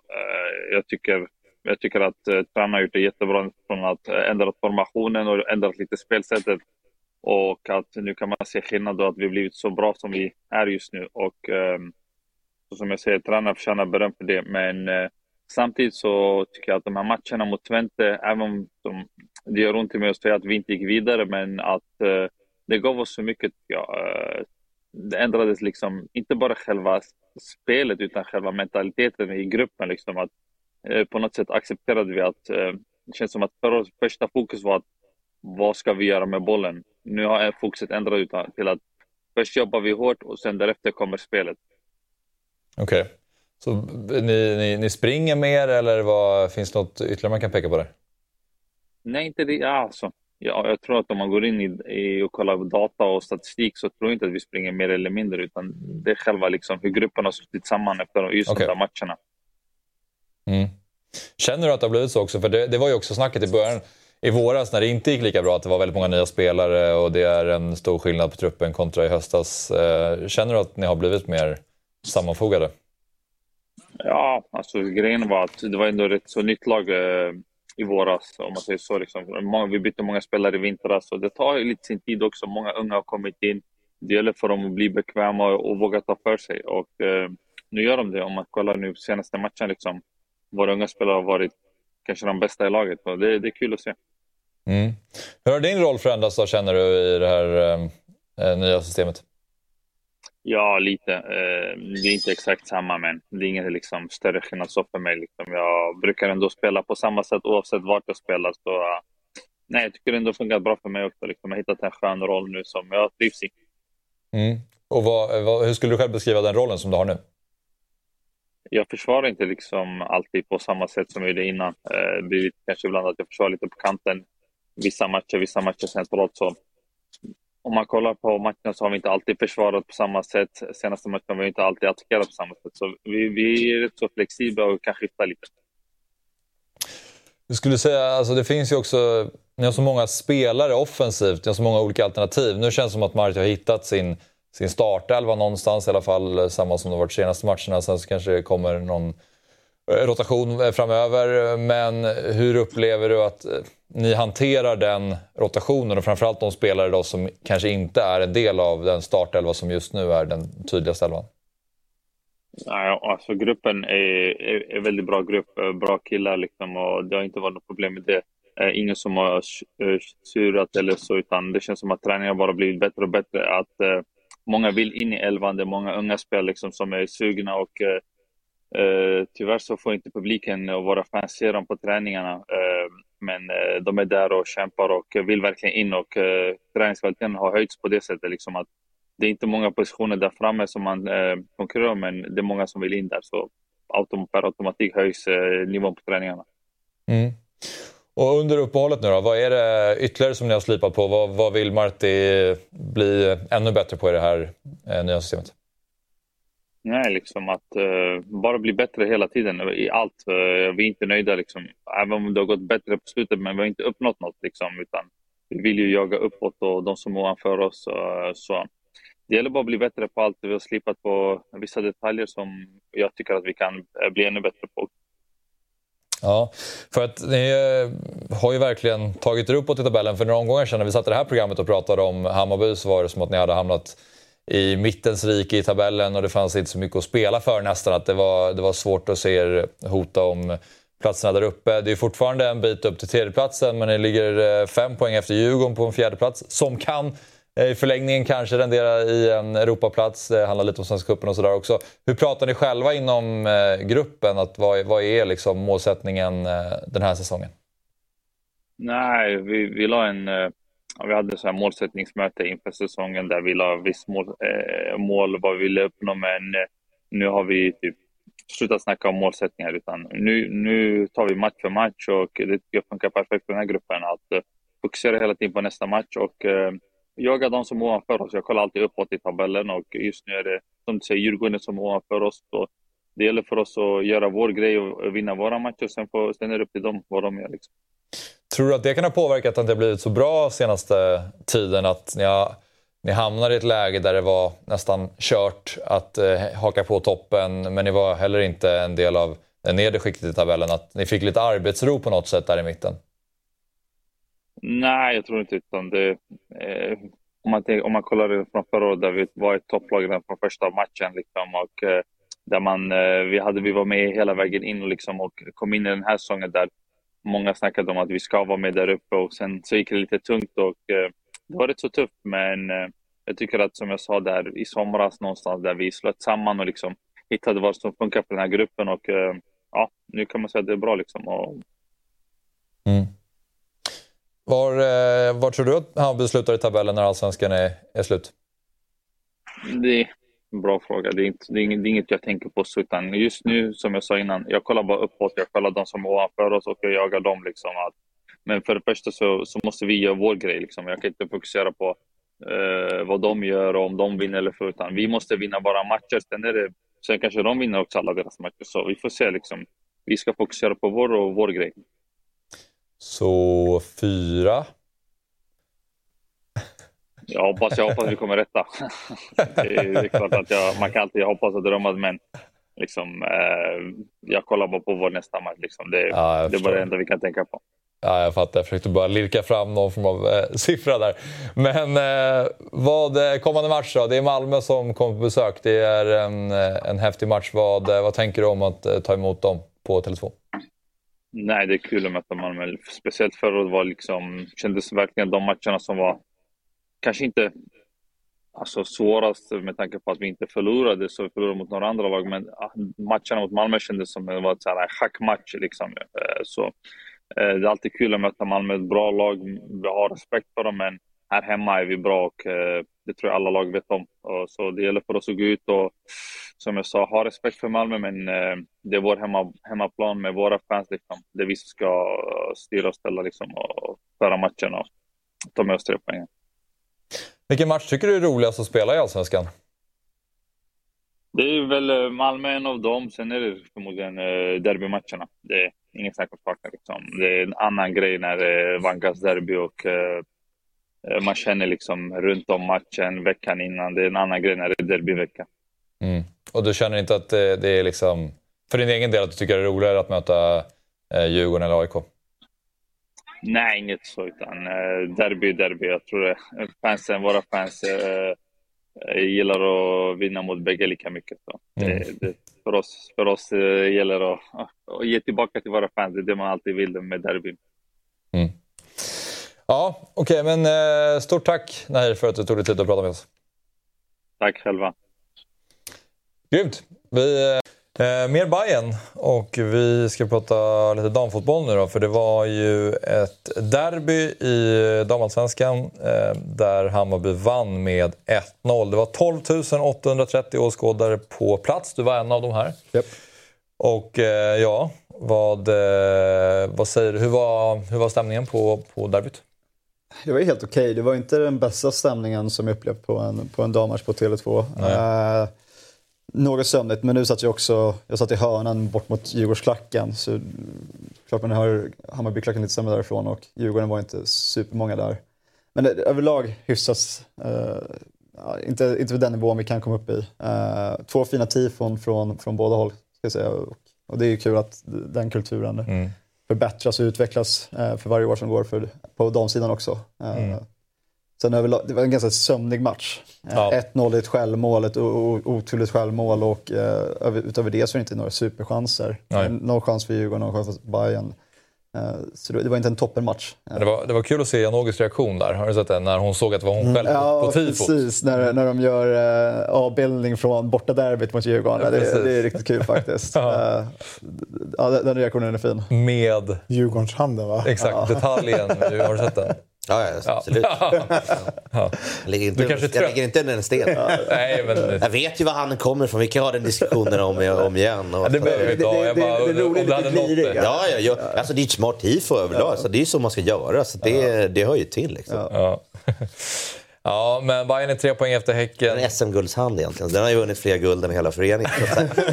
Jag tycker, jag tycker att tränaren har gjort det jättebra från att ändra formationen och ändrat lite spelsättet. Och att nu kan man se skillnad då att vi blivit så bra som vi är just nu. Och ehm, som jag säger, tränarna förtjänar beröm för det. Men eh, Samtidigt så tycker jag att de här matcherna mot Twente, även om de, det gör ont i mig att säga att vi inte gick vidare, men att eh, det gav oss så mycket. Ja, eh, det ändrades liksom, inte bara själva spelet, utan själva mentaliteten i gruppen. Liksom, att, eh, på något sätt accepterade vi att, eh, det känns som att för första fokus var att vad ska vi göra med bollen? Nu har fokuset ändrat till att först jobbar vi hårt och sen därefter kommer spelet. Okej. Okay. Så ni, ni, ni springer mer eller vad, finns det något ytterligare man kan peka på där? Nej, inte det. Alltså, ja, jag tror att om man går in i, i och kollar data och statistik så tror jag inte att vi springer mer eller mindre utan det är själva liksom hur gruppen har suttit samman efter just okay. de matcherna. Mm. Känner du att det har blivit så också? För det, det var ju också snacket i början i våras när det inte gick lika bra, att det var väldigt många nya spelare och det är en stor skillnad på truppen kontra i höstas. Eh, känner du att ni har blivit mer sammanfogade? Ja, alltså grejen var att det var ändå ett så nytt lag eh, i våras, om man säger så. Liksom. Många, vi bytte många spelare i vintras och det tar lite sin tid också. Många unga har kommit in. det gäller för dem att bli bekväma och, och våga ta för sig. Och eh, nu gör de det. Om man kollar nu senaste matchen, liksom, våra unga spelare har varit kanske de bästa i laget. Och det, det är kul att se. Mm. Hur har din roll förändrats då, känner du, i det här eh, nya systemet? Ja, lite. Eh, det är inte exakt samma, men det är ingen liksom, större skillnad så för mig. Liksom. Jag brukar ändå spela på samma sätt oavsett vart jag spelar. Så, uh, nej, jag tycker det ändå fungerar bra för mig också. Liksom. Jag har hittat en skön roll nu som jag trivs i. Mm. Och vad, vad, hur skulle du själv beskriva den rollen som du har nu? Jag försvarar inte liksom alltid på samma sätt som jag gjorde innan. Eh, det blir kanske ibland att jag försvarar lite på kanten vissa matcher, vissa matcher centralt. Så om man kollar på matcherna så har vi inte alltid försvarat på samma sätt. Senaste matchen har vi inte alltid attackerat på samma sätt. Så vi, vi är rätt så flexibla och kan skifta lite. Jag skulle säga, alltså det finns ju också, ni har så många spelare offensivt, ni har så många olika alternativ. Nu känns det som att Marti har hittat sin, sin startelva någonstans, i alla fall samma som det varit senaste matcherna. Sen så kanske det kommer någon Eh, rotation framöver. Men hur upplever du att eh, ni hanterar den rotationen och framförallt de spelare då som kanske inte är en del av den startelva som just nu är den tydligaste elvan? Alltså gruppen är, är, är väldigt bra grupp, eh, bra killar liksom och det har inte varit något problem med det. Ingen som har surat eller så, utan det känns som att träningen bara blivit bättre och bättre. Att eh, många vill in i elvan, det är många unga spelare liksom som är sugna och eh, eh, tyvärr så får inte publiken och våra fans se dem på träningarna. Eh, men eh, de är där och kämpar och vill verkligen in och eh, träningskvaliteten har höjts på det sättet. Liksom att det är inte många positioner där framme som man eh, konkurrerar om, men det är många som vill in där. Så autom per automatik höjs eh, nivån på träningarna. Mm. Och under uppehållet nu då, vad är det ytterligare som ni har slipat på? Vad, vad vill Marti bli ännu bättre på i det här eh, nya systemet? Nej, liksom att uh, bara bli bättre hela tiden i allt. Uh, vi är inte nöjda, liksom. även om det har gått bättre på slutet, men vi har inte uppnått något. Liksom, utan vi vill ju jaga uppåt och de som är ovanför oss. Uh, så det gäller bara att bli bättre på allt. Vi har slipat på vissa detaljer som jag tycker att vi kan bli ännu bättre på. Ja, för att ni har ju verkligen tagit er uppåt i tabellen. För några omgångar sedan när vi satt i det här programmet och pratade om Hammarby så var det som att ni hade hamnat i mittens rike i tabellen och det fanns inte så mycket att spela för nästan. Att det var, det var svårt att se er hota om platserna där uppe. Det är fortfarande en bit upp till tredjeplatsen men ni ligger eh, fem poäng efter Djurgården på en fjärdeplats som kan eh, i förlängningen kanske rendera i en Europaplats. Det handlar lite om Svenska cupen och sådär också. Hur pratar ni själva inom eh, gruppen? Att vad, vad är liksom målsättningen den här säsongen? Nej, vi, vi la en vi hade så här målsättningsmöte inför säsongen där vi la viss mål, eh, mål vad vi ville uppnå, men eh, nu har vi typ slutat snacka om målsättningar, utan nu, nu tar vi match för match och det tycker jag funkar perfekt för den här gruppen. Att eh, fokusera hela tiden på nästa match och eh, jaga de som är ovanför oss. Jag kollar alltid uppåt i tabellen och just nu är det, som du säger, Djurgården som är ovanför oss. Så det gäller för oss att göra vår grej och vinna våra matcher, sen, får, sen är det upp till dem vad de gör. Liksom. Tror du att det kan ha påverkat att det har blivit så bra senaste tiden? Att ni, har, ni hamnade i ett läge där det var nästan kört att eh, haka på toppen, men ni var heller inte en del av det nedre skiktet i tabellen. Att ni fick lite arbetsro på något sätt där i mitten? Nej, jag tror inte utan det. Eh, om, man, om man kollar från förra året där vi var ett topplag från första matchen liksom, och eh, där man, eh, vi, hade, vi var med hela vägen in liksom, och kom in i den här säsongen där många snackade om att vi ska vara med där uppe och sen så gick det lite tungt och eh, det var rätt så tufft men eh, jag tycker att som jag sa där i somras någonstans där vi slöt samman och liksom hittade vad som funkar för den här gruppen och eh, ja, nu kan man säga att det är bra liksom. Och... Mm. Var, var tror du att Hammarby slutar i tabellen när allsvenskan är, är slut? Det, Bra fråga. Det är, inte, det är, inget, det är inget jag tänker på. Utan just nu, som jag sa innan, jag kollar bara uppåt. Jag kollar de som är ovanför oss och jag jagar dem. Liksom, att, men för det första så, så måste vi göra vår grej. Liksom. Jag kan inte fokusera på eh, vad de gör och om de vinner eller för. Utan vi måste vinna våra matcher. Sen, är det, sen kanske de vinner också alla deras matcher. Så vi får se. Liksom. Vi ska fokusera på vår och vår grej. Så fyra jag hoppas, jag hoppas vi kommer rätta. det, är, det är klart att jag, man kan alltid hoppas och drömma, men liksom, eh, jag kollar bara på vår nästa match. Liksom. Det, ja, det är bara det enda vi kan tänka på. Ja, jag fattar. Jag försökte bara lirka fram någon form av eh, siffra där. Men eh, vad, eh, kommande match då? Det är Malmö som kommer på besök. Det är en, eh, en häftig match. Vad, vad tänker du om att eh, ta emot dem på Tele2? Nej, det är kul att möta Malmö. Speciellt förra året var liksom, kändes verkligen de matcherna som var kanske inte alltså, svårast med tanke på att vi inte förlorade, så vi förlorade mot några andra lag. Men ah, matcherna mot Malmö kändes som det var en schackmatch. Liksom. Eh, så eh, det är alltid kul att möta Malmö, ett bra lag. Vi har respekt för dem, men här hemma är vi bra och eh, det tror jag alla lag vet om. Så det gäller för oss att gå ut och, som jag sa, ha respekt för Malmö, men det är vår hemma, hemmaplan med våra fans. Liksom. Det är vi som ska styra och ställa liksom, och föra matchen och ta med oss tre poäng. Vilken match tycker du är roligast att spela i Allsvenskan? Det är väl Malmö en av dem, sen är det förmodligen derbymatcherna. Det Inget snack om saken. Liksom. Det är en annan grej när det vankas derby och man känner liksom runt om matchen veckan innan. Det är en annan grej när det är derbyvecka. Mm. Och du känner inte att det, det, är liksom, för din egen del, att du tycker det är roligare att möta eh, Djurgården eller AIK? Nej, inget så. Utan, eh, derby derby. Jag tror det, fansen, våra fans eh, gillar att vinna mot bägge lika mycket. Så. Mm. Det, för oss, för oss eh, gäller det att, att ge tillbaka till våra fans. Det är det man alltid vill med derbyn. Mm. Ja, okej, okay, men eh, stort tack Nahir för att du tog dig tid att prata med oss. Tack själva. Grymt. Vi, eh, mer Bayern och vi ska prata lite damfotboll nu då, för det var ju ett derby i damallsvenskan eh, där Hammarby vann med 1-0. Det var 12 830 åskådare på plats, du var en av de här. Yep. Och eh, ja, vad, eh, vad säger du? Hur var, hur var stämningen på, på derbyt? Det var helt okej. Okay. Det var inte den bästa stämningen som jag upplevt på en, på en dammatch på Tele2. Något sömnigt, men nu satt jag också jag satt i hörnan bort mot Djurgårdsklacken. Så klart man hör Hammarbyklacken lite sämre därifrån och Djurgården var inte supermånga där. Men det, överlag hyfsat, uh, inte, inte vid den nivån vi kan komma upp i. Uh, två fina tifon från, från båda håll, ska jag säga. Och, och det är kul att den kulturen mm. förbättras och utvecklas uh, för varje år som går för, på damsidan också. Mm. Sen överlag, det var en ganska sömnig match. Ja. 1-0 ett självmål, ett oturligt självmål och uh, utöver det så är det inte några superchanser. Nej. Någon chans för Djurgården, någon chans för Bayern. Uh, så det var inte en toppenmatch. Det var, det var kul att se Janogis reaktion där. Har du sett det? När hon såg att det var hon själv mm. ja, på tifot. precis. När, när de gör uh, avbildning från bortaderbyt mot Djurgården. Ja, det, det, är riktigt kul faktiskt. ja. Uh, ja, den reaktionen är fin. Med? Djurgårdshanden va? Exakt, detaljen. Har du sett den? Ja, ja absolut. Ja. Jag, ligger inte, jag lägger inte under en sten. Nej, men... Jag vet ju var han kommer ifrån. Vi kan ha den diskussionen om, om igen. Och, ja, det behöver vi inte ha. Jag bara, det, det, det, det, det, det, det, ja, ja, ja. Alltså, det är ett smart tifo överlag. Ja. det är så man ska göra. Så det, det hör ju till. Liksom. Ja. Men Bayern är tre poäng efter Häcken. En SM-guldshand egentligen. Den har ju vunnit fler guld än hela föreningen.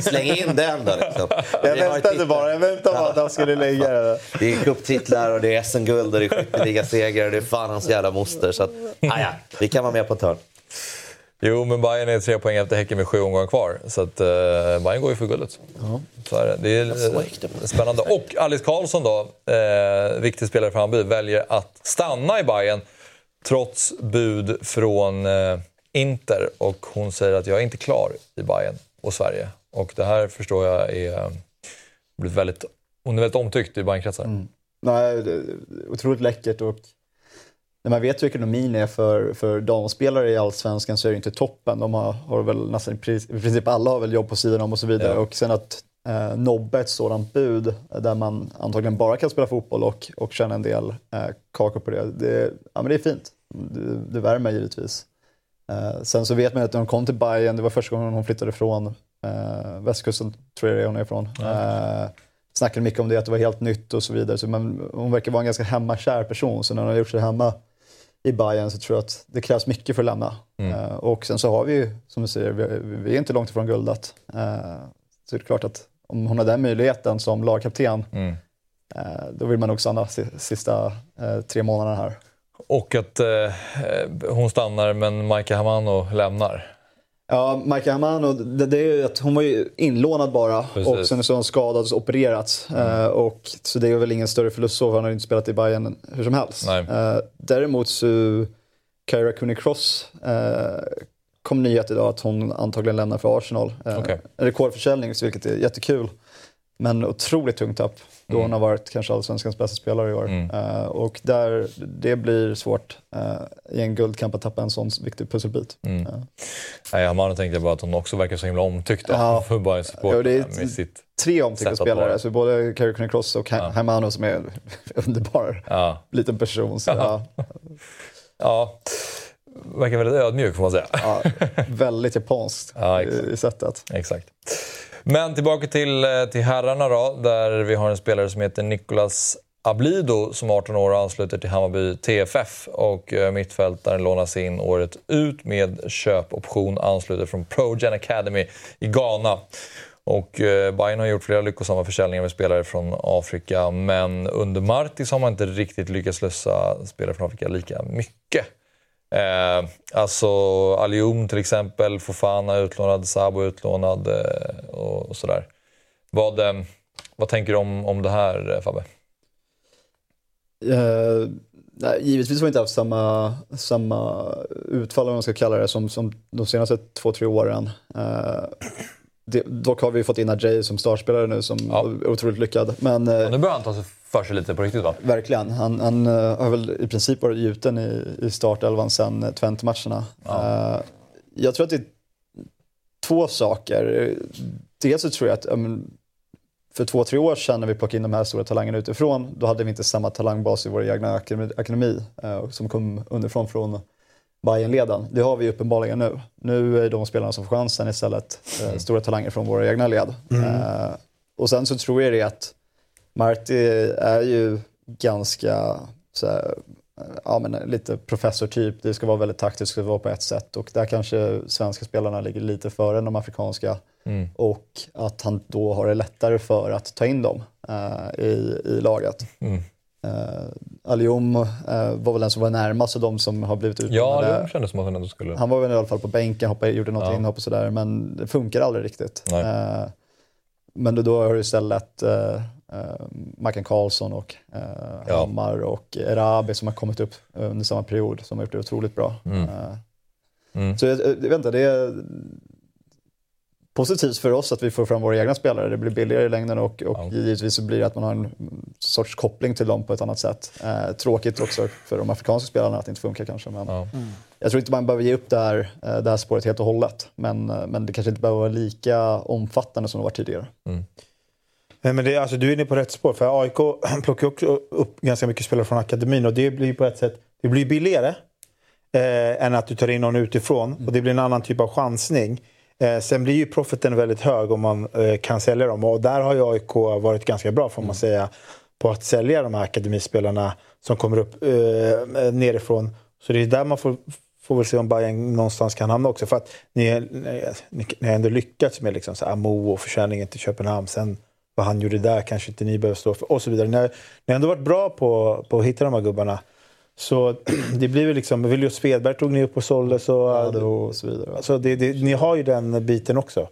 Släng in den då liksom. Jag väntade bara, jag väntade bara att han skulle lägga det. Det är cuptitlar och det är SM-guld och det är skytteligasegrar och det är fan hans jävla moster. Så att, ah, ja, vi kan vara med på ett hörn. Jo, men Bayern är tre poäng efter Häcken med sju omgångar kvar. Så att, uh, Bayern går ju för guldet. Ja. Så är det. det är uh, spännande. Och Alice Karlsson då, uh, viktig spelare för Hammarby, väljer att stanna i Bayern trots bud från eh, Inter och hon säger att jag är inte klar i Bayern och Sverige. Och det här förstår jag är eh, blivit väldigt, hon är väldigt omtyckt i Bayernkretsar. Mm. Nej, otroligt läckert och när man vet hur ekonomin är för, för damspelare i Allsvenskan så är det inte toppen. De har, har väl nästan i princip alla har väl jobb på sidan om och så vidare. Ja. Och sen att eh, ett sådant bud där man antagligen bara kan spela fotboll och, och tjäna en del eh, kakor på det. Det, ja, men det är fint det, det värmer givetvis. Eh, sen så vet man att när hon kom till Bayern, det var första gången hon flyttade från eh, västkusten, tror jag det är hon är ifrån. Mm. Eh, snackade mycket om det, att det var helt nytt och så vidare. Så man, hon verkar vara en ganska hemmakär person, så när hon har gjort sig hemma i Bayern så tror jag att det krävs mycket för att lämna. Mm. Uh, och sen så har vi ju, som du säger, vi, vi är inte långt ifrån guldet. Uh, så det är klart att om hon har den möjligheten som lagkapten, mm. uh, då vill man nog stanna sista tre månaderna här. Och att eh, hon stannar men Maika Hamano lämnar. Ja, Maika Hamano, det, det är att hon var ju inlånad bara Precis. och sen så har hon skadats och opererats. Mm. Uh, och, så det är väl ingen större förlust så, han har ju inte spelat i Bayern hur som helst. Uh, däremot så, Kyra Cooney Cross kom nyhet idag att hon antagligen lämnar för Arsenal. Okay. En rekordförsäljning, vilket är jättekul. Men otroligt tungt tapp då mm. hon har varit kanske allsvenskans bästa spelare i år. Mm. Uh, och där, det blir svårt uh, i en guldkamp att tappa en sån viktig pusselbit. Mm. Uh. Nej, Amanda tänkte bara att hon också verkar så himla omtyckt ja. för bara ja, det är med sitt tre omtyckta spelare, alltså både Carrie Cross och ja. Hermano som är en underbar ja. liten person. Så, ja. ja. Verkar väldigt ödmjuk får man säga. Ja, väldigt japanskt ja, i, i sättet. Exakt. Men tillbaka till, eh, till herrarna då, där vi har en spelare som heter Nicolas Ablido som 18 år ansluter till Hammarby TFF och eh, mittfältaren lånas in året ut med köpoption ansluter från ProGen Academy i Ghana. Och eh, Bayern har gjort flera lyckosamma försäljningar med spelare från Afrika men under Martis har man inte riktigt lyckats lösa spelare från Afrika lika mycket. Eh, alltså Alium till exempel, Fofana utlånad, Sabo utlånad eh, och, och, sådär. Vad, eh, vad tänker du om, om det här eh, Fabbe? Uh, nej, givetvis har vi inte haft samma, samma utfall, om man ska kalla det, som, som de senaste två, tre åren. Uh, det, dock har vi fått in Ajay som startspelare nu som ja. är otroligt lyckad. Men, ja, nu börjar han ta sig för sig lite på riktigt va? Verkligen. Han, han uh, har väl i princip varit gjuten i, i startelvan sen uh, Twente-matcherna. Ja. Uh, jag tror att det är två saker. Dels så tror jag att för två, tre år sedan när vi plockade in de här stora talangerna utifrån, då hade vi inte samma talangbas i vår egna akademi som kom underifrån från Bayernleden. Det har vi uppenbarligen nu. Nu är de spelarna som får chansen istället uh, stora talanger från våra egna led. Mm. Och sen så tror jag det att Marti är ju ganska så här, ja, men lite professortyp. Det ska vara väldigt taktiskt, det ska vara på ett sätt och där kanske svenska spelarna ligger lite före de afrikanska. Mm. Och att han då har det lättare för att ta in dem uh, i, i laget. Mm. Uh, Alium uh, var väl den som var närmast av de som har blivit utmanade. Ja, Alium kändes som att han ändå skulle... Han var väl i alla fall på bänken, hoppade, gjorde något ja. inhopp och sådär, men det funkar aldrig riktigt. Uh, men då har du istället eh, Marken Karlsson och eh, ja. Hammar och Erabi som har kommit upp under samma period som har gjort det otroligt bra. Mm. Eh, mm. Så jag, jag vet inte, det är positivt för oss att vi får fram våra egna spelare. Det blir billigare i längden och, och ja. givetvis så blir det att man har en sorts koppling till dem på ett annat sätt. Eh, tråkigt också för de afrikanska spelarna att det inte funkar kanske. Men ja. mm. Jag tror inte man behöver ge upp det här, eh, det här spåret helt och hållet. Men, eh, men det kanske inte behöver vara lika omfattande som det var tidigare. Mm. Men det, alltså, du är inne på rätt spår. För AIK plockar också upp ganska mycket spelare från akademin och det blir på ett sätt det blir billigare eh, än att du tar in någon utifrån. Mm. Och det blir en annan typ av chansning. Eh, sen blir ju profiten väldigt hög om man eh, kan sälja dem. Och där har ju AIK varit ganska bra får man mm. säga. På att sälja de här akademispelarna som kommer upp eh, nerifrån. Så det är där man får, får väl se om Bayern någonstans kan hamna också. För att ni, ni, ni har ändå lyckats med liksom så Amo och försäljningen till Köpenhamn. Sen vad han gjorde där kanske inte ni behöver stå för och så vidare. Ni har, ni har ändå varit bra på, på att hitta de här gubbarna. Så det blir väl liksom, William Svedberg tog ni upp och sålde. Så, ja, och så vidare. Så det, det, ni har ju den biten också.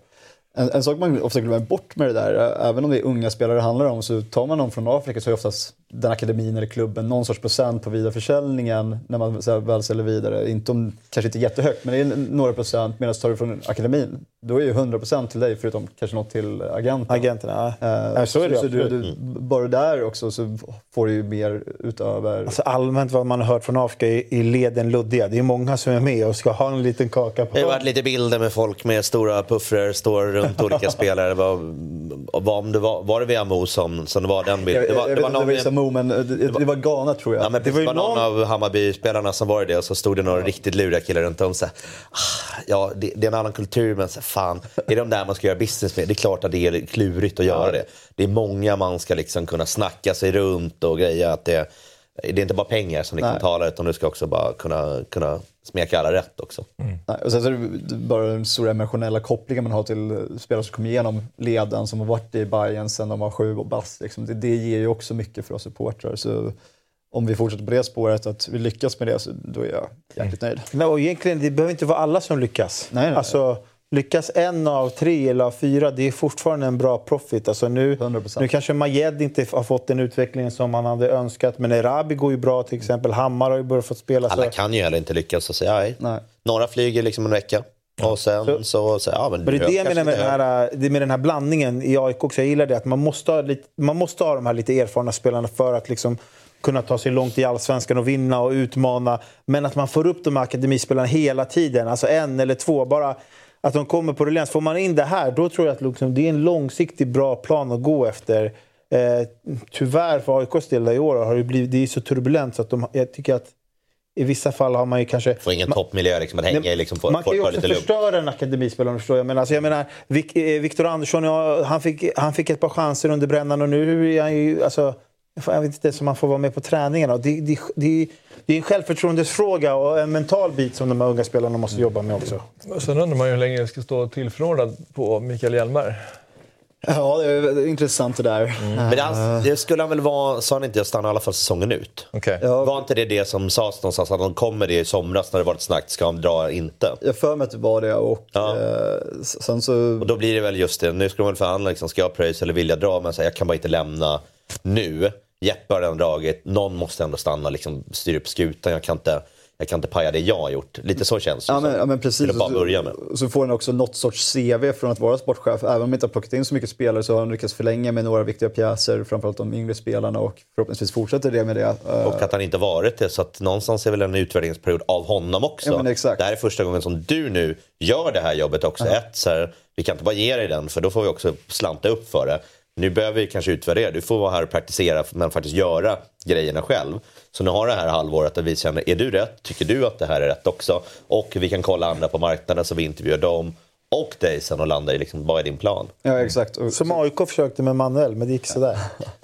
En, en, sak man ofta glömmer bort med det där, även om det är unga spelare det handlar om, så tar man någon från Afrika så är oftast den akademin eller klubben någon sorts procent på vidareförsäljningen när man väl säljer vidare. Inte om, kanske inte jättehögt, men det är några procent. Medan tar du från akademin, då är ju 100 procent till dig förutom kanske något till agenten. Agenterna, ja. Uh, så, är det så du, du, Bara där också så får du ju mer utöver... Alltså allmänt vad man har hört från Afrika är, är leden luddiga. Det är många som är med och ska ha en liten kaka på. Det har varit lite bilder med folk med stora puffror, står runt olika spelare. Var, var, om det var, var det Viamo som, som det var den bilden? Det var, jag, det var någon, det var men det, det, var Ghana tror jag. Ja, men det var, det var någon, av Hammarby-spelarna som var det och så stod det några ja. riktigt luriga killar runt om. Så, ah, ja, det, det, är en annan kultur men så, fan, är det de där man ska göra business med? Det är klart att det är klurigt att göra det. Det är många man ska liksom kunna snacka sig runt och greja. Att det, det är inte bara pengar som liksom talar utan du ska också bara kunna, kunna smeka alla rätt också. Mm. Nej, och sen så är det bara den stora emotionella kopplingen man har till spelare som kommer igenom leden, som har varit i Bayern sedan de var sju och bast. Liksom. Det, det ger ju också mycket för oss supportrar. Så om vi fortsätter på det spåret, att vi lyckas med det, så då är jag jäkligt nöjd. Nej, och egentligen, det behöver inte vara alla som lyckas. Nej, nej. Alltså, lyckas en av tre eller av fyra, det är fortfarande en bra profit. Alltså nu, 100%. nu kanske Majed inte har fått den utvecklingen som han hade önskat, men Erabi går ju bra till exempel. Hammar har ju börjat få spela. Alla Så, kan ju heller inte lyckas och säga nej. Nej. Några flyger liksom en vecka. Och sen så, så, så ja men, men det är det jag menar med den, här, det med den här blandningen i AIK också. Jag gillar det, att man måste ha, lite, man måste ha de här lite erfarna spelarna för att liksom kunna ta sig långt i allsvenskan och vinna och utmana. Men att man får upp de här akademispelarna hela tiden, alltså en eller två. Bara att de kommer på ruljans. Får man in det här, då tror jag att liksom, det är en långsiktig bra plan att gå efter. Eh, tyvärr för AIKs del i år har det blivit det är så turbulent så att de, jag tycker att i vissa fall har man ju kanske... Får ingen toppmiljö liksom att hänga i. Liksom, man kan ju också förstöra en akademispelare, förstår jag. Men alltså, jag menar, Vik- eh, Andersson, han, fick, han fick ett par chanser under brännan och nu är han ju... Alltså, jag vet inte om han får vara med på träningarna. Det, det, det, det är en självförtroendesfråga och en mental bit som de här unga spelarna måste jobba med också. Sen undrar man ju hur länge det ska stå tillförordnad på Mikael Hjelmberg. Ja, det är, intressant det där. Men det, han- det skulle han väl vara, sa han inte jag stannar i alla fall säsongen ut? Okej. Ja. Var inte det det som sades någonstans, att de kommer det i somras när det var ett snack, ska han dra inte? Jag för mig att det var det och Ja. eh, sen så... Och då blir det väl just det, nu ska de väl förhandla, liksom, ska jag pröjsa eller vill jag dra? Men så här, jag kan bara inte lämna nu. Jeppe har redan dragit, någon måste ändå stanna, liksom, styra upp skutan. Jag kan inte, jag kan inte paja det jag har gjort. Lite så känns det Ja men, ja, men precis. Bara börja med. Så, får han också något sorts CV från att vara sportchef. Även om han inte har plockat in så mycket spelare så har han lyckats förlänga med några viktiga pjäser, framförallt de yngre spelarna och förhoppningsvis fortsätter det med det. Eh, Och att han inte varit det. Så att någonstans är väl en utvärderingsperiod av honom också. Ja. Det här är första gången som du nu gör det här jobbet också. Ett, så här, vi kan inte bara ge dig den för då får vi också slanta upp för det. Nu behöver vi kanske utvärdera. Du får vara här och praktisera men faktiskt göra grejerna själv. Så nu har det här halvåret där vi känner, är du rätt? Tycker du att det här är rätt också? Och vi kan kolla andra på marknaden så vi intervjuar dem och dig sen och landa i liksom, vad är din plan? Ja exakt. Och, Som AIK försökte med Manuel, men det gick sådär.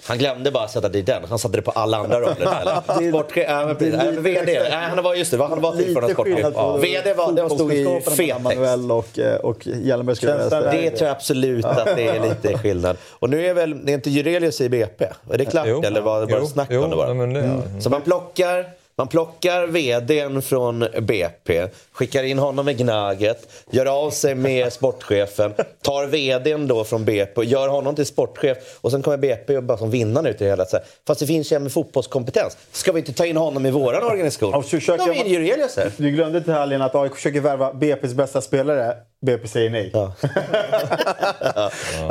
Han glömde bara sätta dit den. Han satte det på alla andra roller. Sportchef, men precis. det Nej, men VD. Nej, han var just det. Han var till för sportchef. Ja. VD var, det stod i fet. Manuel och, eh, och skulle jag vilja Känslan säga. Det tror jag absolut att det är lite skillnad. Och nu är väl, det är inte Jurelius i BP? Är det klart eller var det bara jo, snack jo, om det bara? men det, Så man plockar, man plockar VDn från BP, skickar in honom i Gnaget, gör av sig med sportchefen, tar VDn då från BP och gör honom till sportchef. Och sen kommer BP och bara som vinnare ut i det hela. Så här, Fast det finns ju en med fotbollskompetens. Ska vi inte ta in honom i våran organisation? Och försöker Då har vi in jag- Jurelius här. Du glömde till helgen att AIK försöker värva BP's bästa spelare. BP säger nej. Ja.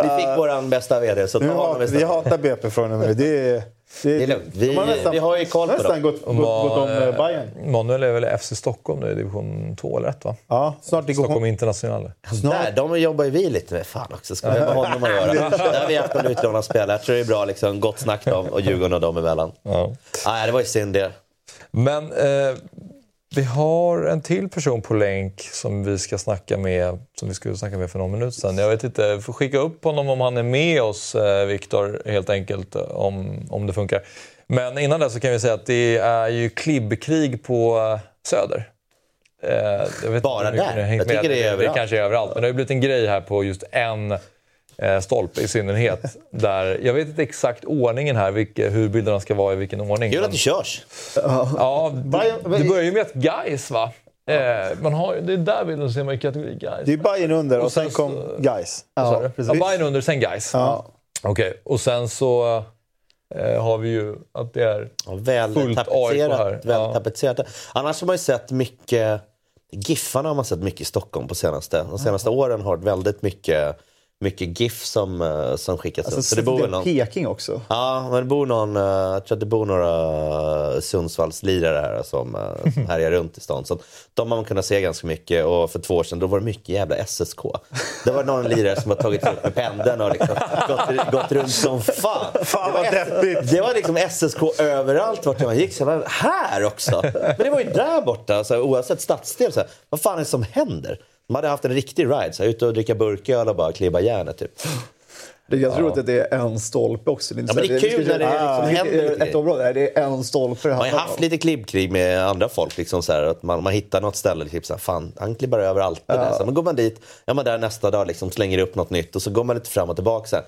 Vi fick våran bästa VD, så ta honom hat, vi istället. hatar BP från och med. Det är, det Det är lugnt. Vi- har vi har ju koll på nästan dem. gått, gått, gått om eh, Bayern. Manuel är väl FC Stockholm nu i division 2 eller 1 va? Ja, snart det går Stockholm International. Där, de jobbar ju vi lite med. Fan också, ska vi ha med honom att göra? Där har vi haft en utlånad spelare. Jag tror det är bra, liksom, gott snack dem och Djurgården och dem emellan. Ja. Nej, det var ju synd det. Men eh, vi har en till person på länk som vi ska snacka med, som vi skulle snacka med för någon minut sedan. Jag vet inte, jag får skicka upp honom om han är med oss, eh, Viktor, helt enkelt, om, om det funkar. Men innan det så kan vi säga att det är ju klibbkrig på eh, Söder. Eh, Bara där? Jag tycker med. det är det överallt. kanske är överallt. Men det har blivit en grej här på just en eh, stolpe i synnerhet. Där, jag vet inte exakt ordningen här, vilka, hur bilderna ska vara i vilken ordning. Men- att det körs. Ja, det, det börjar ju med ett Gais va? Eh, man har, ju- det är där bilden ser man i kategori Gais. Det är Bayern under och, Och sen sen kom så- sa Ja. Ja, Bayern under, sen Gais. Ja. Okej, och sen så eh, har vi ju att det är... Ja, väl Fullt AIK här. Väl Ja. tapetserat. Annars har man ju sett mycket... Giffarna har man sett mycket i Stockholm på senaste. De senaste åren har det väldigt mycket, mycket GIF som, eh, som skickas Alltså, ut. Så det bor någon... Peking också. Ja, men det bor någon, eh, jag tror att det bor några Sundsvallslirare här som, eh, som härjar runt i stan. Så de har man kunnat se ganska mycket och för två år sedan då var det mycket jävla SSK. Det var någon lirare som har tagit upp med pendeln och liksom gått, gått runt som fan. Fan vad deppigt! Det var liksom SSK överallt vart man gick. Så bara, här också! Men det var ju där borta, så här, oavsett stadsdel. Så här, vad fan är det som händer? De hade haft en riktig ride, så här, ute och dricka burköl och bara klibba järnet. Typ. Det är ganska ja. roligt att det är en stolpe också. Det är, ja, men det är kul när det liksom ah, händer Ett område, det är en stolpe. Man har haft lite klibbkrig med andra folk. Liksom så här, att man, man hittar något ställe, typ så här, fan, han klibbar över alltid. Ja. Där. Så man går man dit, ja, man där nästa dag liksom, slänger upp något nytt och så går man lite fram och tillbaka. Så här,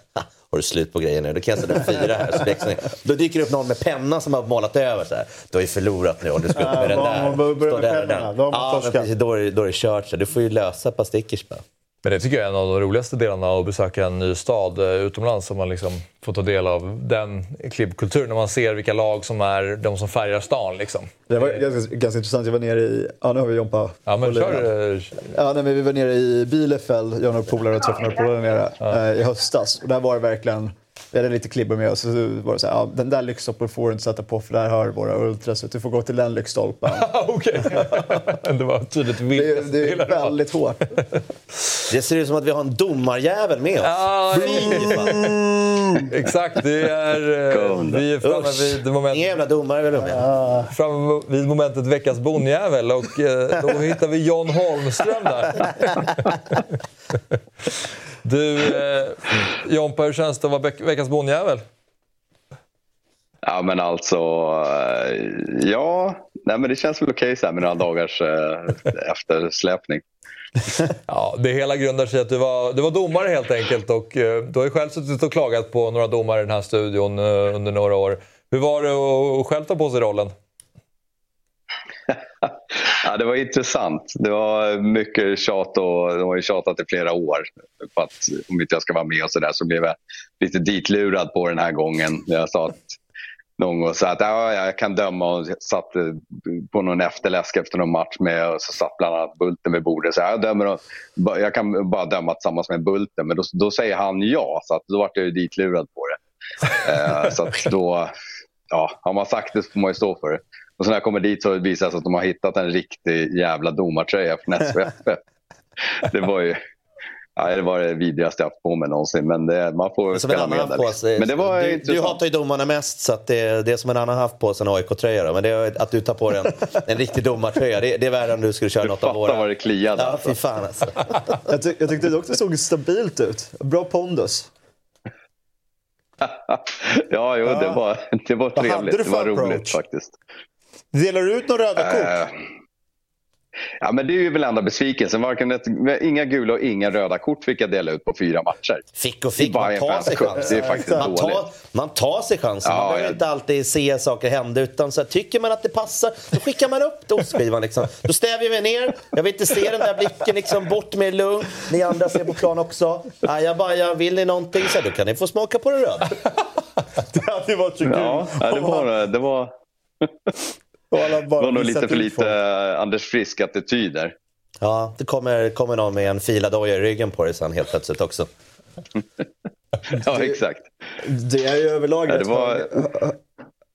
har du slut på grejer nu? Då kan jag sätta fyra här. Så liksom, då dyker det upp någon med penna som har målat över. Så här. Du har ju förlorat nu om du ska upp med den där. Det, då är det kört. Så du får ju lösa ett par stickers bara. Men det tycker jag är en av de roligaste delarna att besöka en ny stad eh, utomlands. Som man liksom får ta del av den klibbkulturen. När man ser vilka lag som är de som färgar stan. Liksom. Det var ganska, ganska intressant. Jag var nere i... Ja, nu har vi Jompa. Ja, men kör. Ja, nej, men vi var nere i Bielefeld, jag och några polare och träffade några polare nere ja. eh, i höstas. Och där var det verkligen vi hade lite klibbor med oss. Så var det så här, ja, den där lyktstolpen får du inte sätta på för där hör våra ultras. Så du får gå till den lyktstolpen. Okej. det var tydligt vilket det, det är väldigt hårt. Det ser ut som att vi har en domarjävel med oss. Ah, mm. Exakt, det är... Eh, vi är framme vid momentet... Inga jävla domare vill ah. Framme vid momentet veckans bondjävel och eh, då hittar vi John Holmström där. Du, eh, Jompa, hur känns det att vara veckans bondjävel? Ja, men alltså, eh, ja, nej, men det känns väl okej okay, med några dagars eh, eftersläpning. ja, det hela grundar sig att du var, du var domare helt enkelt och eh, du har ju själv suttit och klagat på några domare i den här studion eh, under några år. Hur var det att själv ta på sig rollen? Ja, det var intressant. Det var mycket tjat och de har ju tjatat i flera år på att om inte jag ska vara med och sådär så blev jag lite ditlurad på den här gången. Jag sa att någon gång så att ja, jag kan döma och satt på någon efterläsk efter någon match med och så satt bland annat Bulten vid bordet. Så jag, dömer och, jag kan bara döma tillsammans med Bulten men då, då säger han ja så att då vart jag ditlurad på det. uh, så då, ja, har man sagt det så får man ju stå för det. Och så när jag kommer dit så visar det sig att de har hittat en riktig jävla domartröja från SVF. det var ju... Ja, det var det vidrigaste jag haft på mig någonsin, men det, man får som spela med det. Sig, men det var du, du hatar ju domarna mest, så att det, det är som en annan haft på sig en AIK-tröja. Men det är att du tar på dig en, en riktig domartröja, det, det är värre än du skulle köra du något av våra... Du vad det kliade. Ja, fy fan alltså. jag, ty jag tyckte det också såg stabilt ut. Bra pondus. ja, jo, ja. Det, var, det var trevligt. Det var roligt approach? faktiskt. Delar du ut några röda kort? Uh, ja, men det är ju väl enda besvikelsen. Varken ett, inga gula och inga röda kort fick jag dela ut på fyra matcher. Fick och fick, man tar sig chansen. Det är faktiskt man, tar, man tar sig chansen. Ja, man behöver ja. inte alltid se saker hända. Utan så här, tycker man att det passar, då skickar man upp dosskivan. Liksom. Då stäver vi ner. Jag vill inte se den där blicken. Liksom, bort med lugn. Ni andra ser på plan också. Ja, jag bara, jag vill ni någonting så här, då kan ni få smaka på det röda. det hade varit så kul. Ja, det var... Det var... det var nog lite för lite uh, Anders Frisk-attityder. Ja, det kommer, kommer någon med en filadoja i ryggen på dig sen helt plötsligt också. ja, exakt. Det är ju överlag ja, det, var...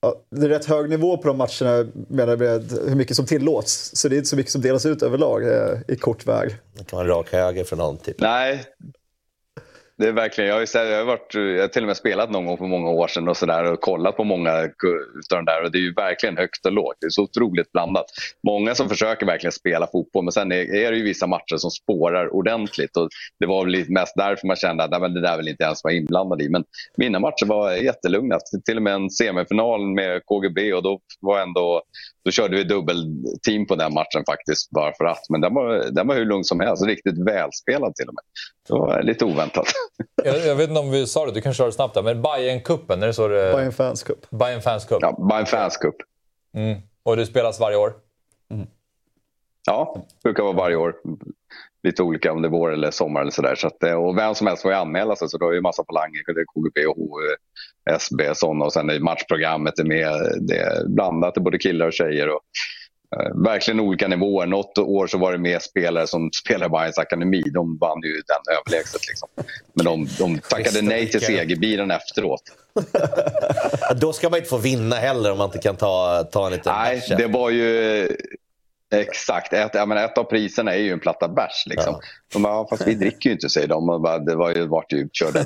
hög, det är rätt hög nivå på de matcherna menar med hur mycket som tillåts. Så det är inte så mycket som delas ut överlag eh, i kort väg. Det kan vara rak höger från någon. Typ. Nej, det är verkligen, jag har, ju, jag, har varit, jag har till och med spelat någon gång för många år sedan och, så där, och kollat på många av de där och det är ju verkligen högt och lågt. Det är så otroligt blandat. Många som försöker verkligen spela fotboll men sen är, är det ju vissa matcher som spårar ordentligt och det var väl mest därför man kände att men det där vill inte ens vara inblandad i. Men mina matcher var jättelugna. Till och med en semifinal med KGB och då var ändå då körde vi dubbelteam på den matchen faktiskt bara för att. Men den var, den var hur lugn som helst, riktigt välspelad till och med. Det var lite oväntat. jag, jag, vet inte om vi sa det, du kan köra snabbt där, men Bayern-cupen, är det så det... Bayern Fans Cup. Bayern Fans Cup. Ja, Bayern Fans Cup. Mm. Och det spelas varje år? Mm. Ja, det brukar vara varje år. Lite olika om det är vår eller sommar eller sådär. Så att, eh, och vem som helst får ju anmäla sig, så då är det massa falanger. Det är KGB och SB sådana och sen är matchprogrammet är med. Det är blandat, det är både killar och tjejer. Och, verkligen olika nivåer. Något år så var det med spelare som spelade Bayerns akademi. De vann ju den överlägset. Liksom. Men de, de tackade nej till segerbilen efteråt. Då ska man inte få vinna heller om man inte kan ta, ta en liten Nej, det var ju Exakt. Ett, ja, men ett av priserna är ju en platta bärs. Liksom. Ja. De bara, fast vi dricker ju inte, säger de. Och bara, det var ju, vart ju körda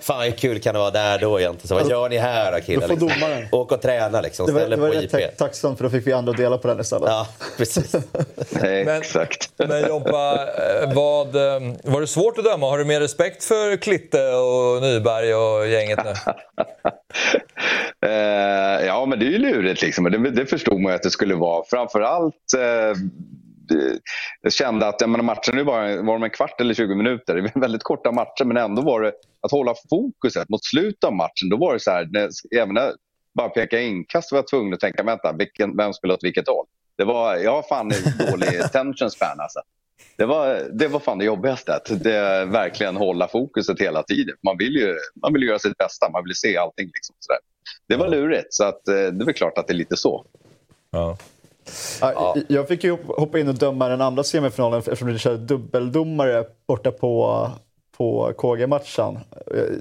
Fan hur kul kan det vara där då egentligen? Så, vad gör ni här då killar? Liksom? Åk och träna liksom. Det var, det var rätt tacksamt för då fick vi andra dela på den istället. Ja, precis. Exakt. Men Jompa, eh, vad, eh, var det svårt att döma? Har du mer respekt för Klitte och Nyberg och gänget nu? uh, ja, men det är ju lurigt liksom. Det, det förstod man ju att det skulle vara. Framförallt uh, jag kände att jag menar, matchen nu var, var de en kvart eller 20 minuter. Det var väldigt korta matcher men ändå var det att hålla fokuset mot slutet av matchen. Då var det så här, när, även när bara peka inkast var jag tvungen att tänka, vänta, vilken, vem spelar åt vilket håll? Det var, jag har fan dålig tension span alltså. Det var, det var fan det jobbigaste, att det, verkligen hålla fokuset hela tiden. Man vill ju, man vill göra sitt bästa, man vill se allting. Liksom, sådär. Det var lurigt, så att, eh, det är väl klart att det är lite så. Ja. Ja. Jag fick ju hoppa in och döma den andra semifinalen eftersom vi körde dubbeldomare borta på, på KG-matchen.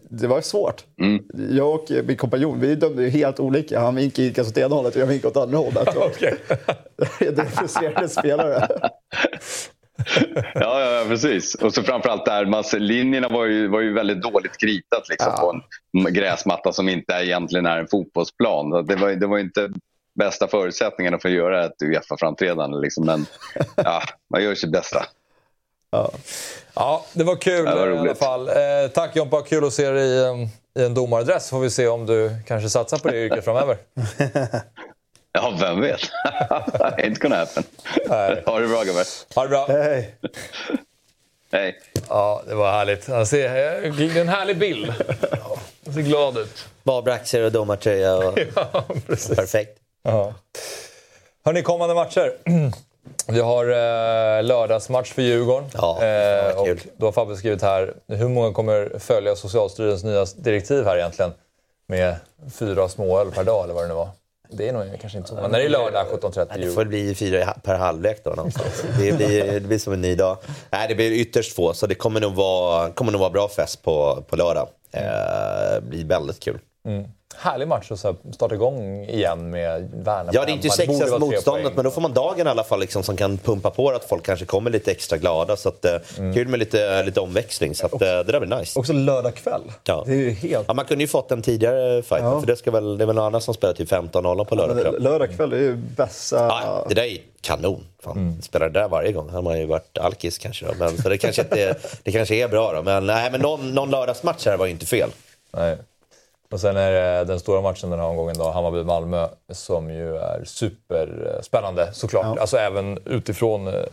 Det var svårt. Mm. Jag och min kompanjon vi dömde helt olika. Han gick åt ena hållet och jag gick åt andra hållet. okay. det är frustrerande spelare. ja, ja, precis. Och så framförallt där, man, linjerna var ju, var ju väldigt dåligt kritat liksom, ja. på en gräsmatta som inte egentligen är en fotbollsplan. Det var, det var inte bästa förutsättningarna för att göra ett Uefa-framträdande. Liksom. Men ja, man gör sitt bästa. Ja. ja, det var kul det var i alla fall. Eh, tack Jompa, kul att se dig i, i en domardress. Får vi se om du kanske satsar på det yrket framöver. ja, vem vet? Ain't gonna happen. Nej. Ha det bra gubbar. Ha det bra. Hej. Hej. Ja, det var härligt. Han ser, det är en härlig bild. Han ser glad ut. Barbraxer och domartröja. Och... ja, precis. Perfekt. Ja. Hörni, kommande matcher. Vi har eh, lördagsmatch för Djurgården. Ja, eh, och då har Fabbe skrivit här, hur många kommer följa Socialstyrelsens nya direktiv här egentligen? Med fyra småöl per dag eller vad det nu var. Det är nog kanske inte så. Men när det är lördag 17.30 Det får bli fyra per halvlek då någonstans. Det blir, det blir som en ny dag. Nej, det blir ytterst få, så det kommer nog vara, kommer nog vara bra fest på, på lördag. Eh, blir väldigt kul. Mm härlig match att starta igång igen med Värnamo. Ja, det är inte sexigaste motståndet, men då får man dagen i alla fall liksom, som kan pumpa på att folk kanske kommer lite extra glada. Så att, eh, mm. Kul med lite, lite omväxling, så att, också, eh, det där blir nice. Också lördag kväll. Ja. Det är helt... ja, man kunde ju fått en tidigare fight, ja. för det, ska väl, det är väl någon annan som spelar till 15.00 på lördag kväll. Lördag kväll är ju bästa... Ja, det där är kanon. Fan, mm. Spelar det där varje gång hade man ju varit alkis kanske. Då. Men, så det kanske, inte, det kanske är bra då. Men, nej, men någon, någon lördagsmatch här var ju inte fel. Nej. Och sen är det den stora matchen den här omgången då, Hammarby-Malmö, som ju är superspännande såklart. Ja. Alltså även utifrån eh,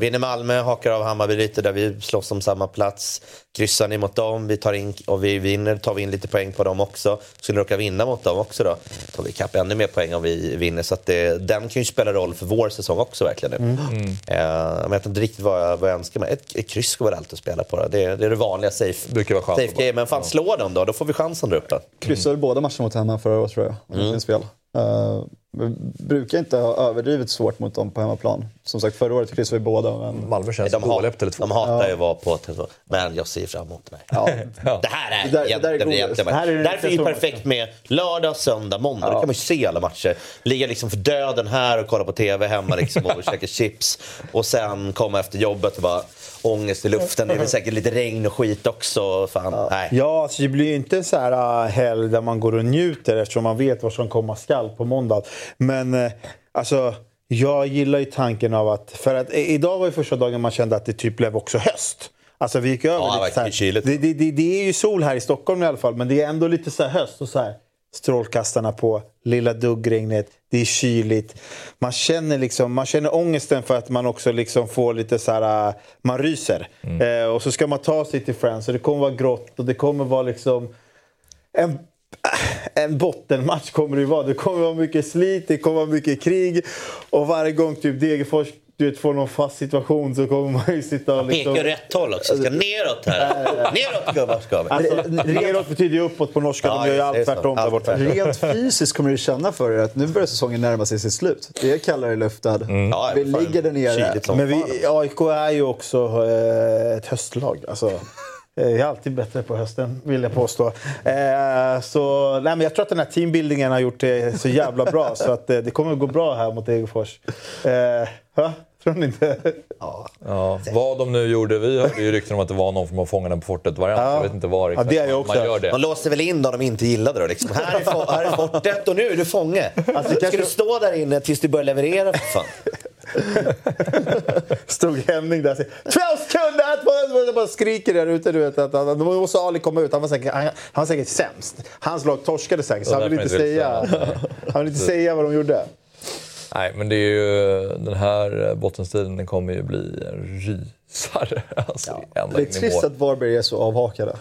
Vinner Malmö, hakar av Hammarby lite där vi slåss om samma plats. Kryssar ni mot dem, vi tar in, och vi vinner, tar vi in lite poäng på dem också. Skulle ni råka vinna mot dem också då, tar vi kapp ännu mer poäng om vi vinner. Så att det, den kan ju spela roll för vår säsong också verkligen. Mm. Mm. Uh, jag vet inte riktigt vad jag, vad jag önskar mig. Ett, ett kryss går väl alltid att spela på. Det, det, det är det vanliga safe, vara safe game. Men fan, slå dem då, då får vi chansen där uppe. Kryssade mm. båda matcherna mot hemma förra året tror jag, om mm. fel. Uh, brukar inte ha överdrivet svårt mot dem på hemmaplan. Som sagt, förra året kryssade vi båda. Men... Malmö känns de dåliga på Tele2. De hatar ja. ju att vara på Tele2. Men jag ser fram emot det. Ja. Det här är, det där, det där är egentligen det här är Därför är det perfekt med lördag, söndag, måndag. Ja. Då kan man ju se alla matcher. Ligga liksom för döden här och kolla på TV hemma liksom och käka chips. Och sen komma efter jobbet och bara ångest i luften. Det är väl säkert lite regn och skit också. Fan, ja, nej. ja alltså det blir ju inte så här uh, helg där man går och njuter eftersom man vet vad som komma skall på måndag. Men uh, alltså, jag gillar ju tanken av att... För att idag var ju första dagen man kände att det typ blev också höst. Alltså vi gick över ja, lite så här, det, det, det, det, är ju sol här i Stockholm i alla fall, men det är ändå lite så höst. och så här strålkastarna på, lilla duggregnet, det är kyligt. Man känner, liksom, man känner ångesten för att man också liksom får lite så här, äh, man ryser. Mm. Eh, och så ska man ta sig till Friends och det kommer vara grått och det kommer vara liksom en, en bottenmatch kommer det vara. Det kommer vara mycket slit, det kommer vara mycket krig. Och varje gång typ Degerfors du vet, får någon fast situation så kommer man ju sitta och... Liksom... Pekar rätt håll också. Ska neråt här. neråt gubbar ska vi. Alltså, neråt betyder ju uppåt på norska. Ja, de gör ju allt tvärtom där borta. Rent fysiskt kommer du känna för er att nu börjar säsongen närma sig sitt slut. Det är kallare luftad. Mm. Ja, vi ligger där nere. Men vi, AIK är ju också eh, ett höstlag. Alltså, Jag är alltid bättre på hösten, vill jag påstå. Eh, så, nej, men jag tror att den här teambuildingen har gjort det så jävla bra så att det, det kommer att gå bra här mot Degerfors. Eh, Tror ni inte? Ja. ja. Vad de nu gjorde. Vi hörde ju rykten om att det var någon form av Fångarna på fortet-variant. Ja. Jag vet inte vad ja, det är jag också. man gör det. De låste väl in dem de inte gillade då. Liksom. Här, är här är fortet och nu är du fånge. Alltså, Ska kanske... du stå där inne tills du börjar leverera för fan? Stod Henning där och Två sekunder! bara skriker där ute. Du vet, att, att, då måste Ali komma ut. Han var säkert, han, han var säkert sämst. Hans lag torskade säkert, så han vill inte, säga, han vill inte säga vad de gjorde. Nej, men det är ju, den här bottenstriden den kommer ju bli en rysare. Alltså, ja. Det är trist att Varberg är så avhakade.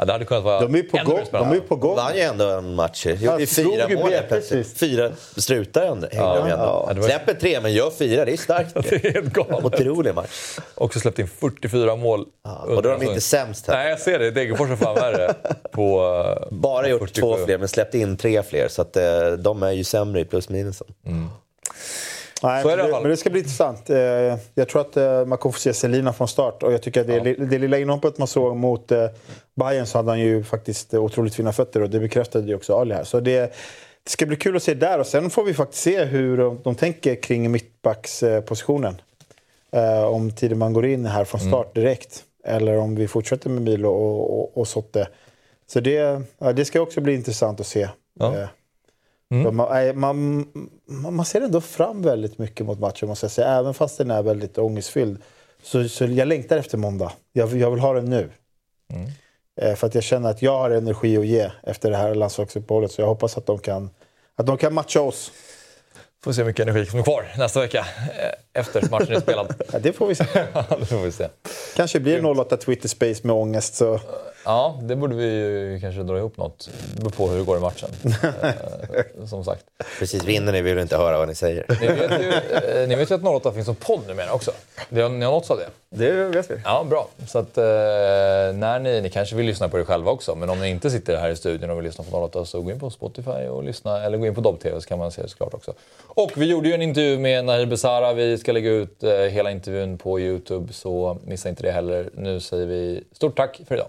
Ja, det hade kunnat vara de är på gång. De är på gång. vann ju ändå en match. Gjorde fyra mål plötsligt. Fyra strutar ändå. Ja, ja. ja. Släpper tre, men gör fyra. Det är starkt. det är helt galet. Otrolig match. Också släppt in 44 mål. Ja, och då är de inte sämst heller. Nej, jag ser det. Degerfors är fan värre. På, Bara gjort 47. två fler, men släppt in tre fler. Så att, eh, de är ju sämre i plus minusen. Mm. Nej, men, det, men det ska bli intressant. Eh, jag tror att eh, man kommer få se Selina från start och jag tycker att det, ja. det lilla inhoppet man såg mot eh, Bayern så hade han ju faktiskt otroligt fina fötter och det bekräftade ju också Ali här. Så det, det ska bli kul att se där och sen får vi faktiskt se hur de, de tänker kring mittbackspositionen. Om Tideman går in här från start mm. direkt eller om vi fortsätter med Milo och, och, och Sotte. Så det, ja, det ska också bli intressant att se. Ja. Mm. Man, man, man, ser ändå fram väldigt mycket mot matchen, måste jag säga. Även fast den är väldigt ångestfylld. Så, så jag längtar efter måndag. Jag, jag vill ha den nu. Mm. Eh, för att jag känner att jag har energi att ge efter det här landslagsuppehållet. Så jag hoppas att de kan, att de kan matcha oss. Får se hur mycket energi som är kvar nästa vecka eh, efter matchen är spelad. ja, det får vi se. det får vi se. Kanske blir 08 Twitter Space med ångest. Så. Ja, det borde vi ju kanske dra ihop något. Det beror på hur det går i matchen. eh, som sagt. Precis, vinner ni vill inte höra vad ni säger. ni, vet ju, eh, ni vet ju att 08 finns som podd numera också. Har, ni har nåtts av det? Det vet vi. Ja, bra. Så att eh, när ni, ni kanske vill lyssna på det själva också, men om ni inte sitter här i studion och vill lyssna på 08 så gå in på Spotify och lyssna, eller gå in på Dobb-TV så kan man se det såklart också. Och vi gjorde ju en intervju med Nahir Besara. Vi ska lägga ut hela intervjun på Youtube, så missa inte det heller. Nu säger vi stort tack för idag.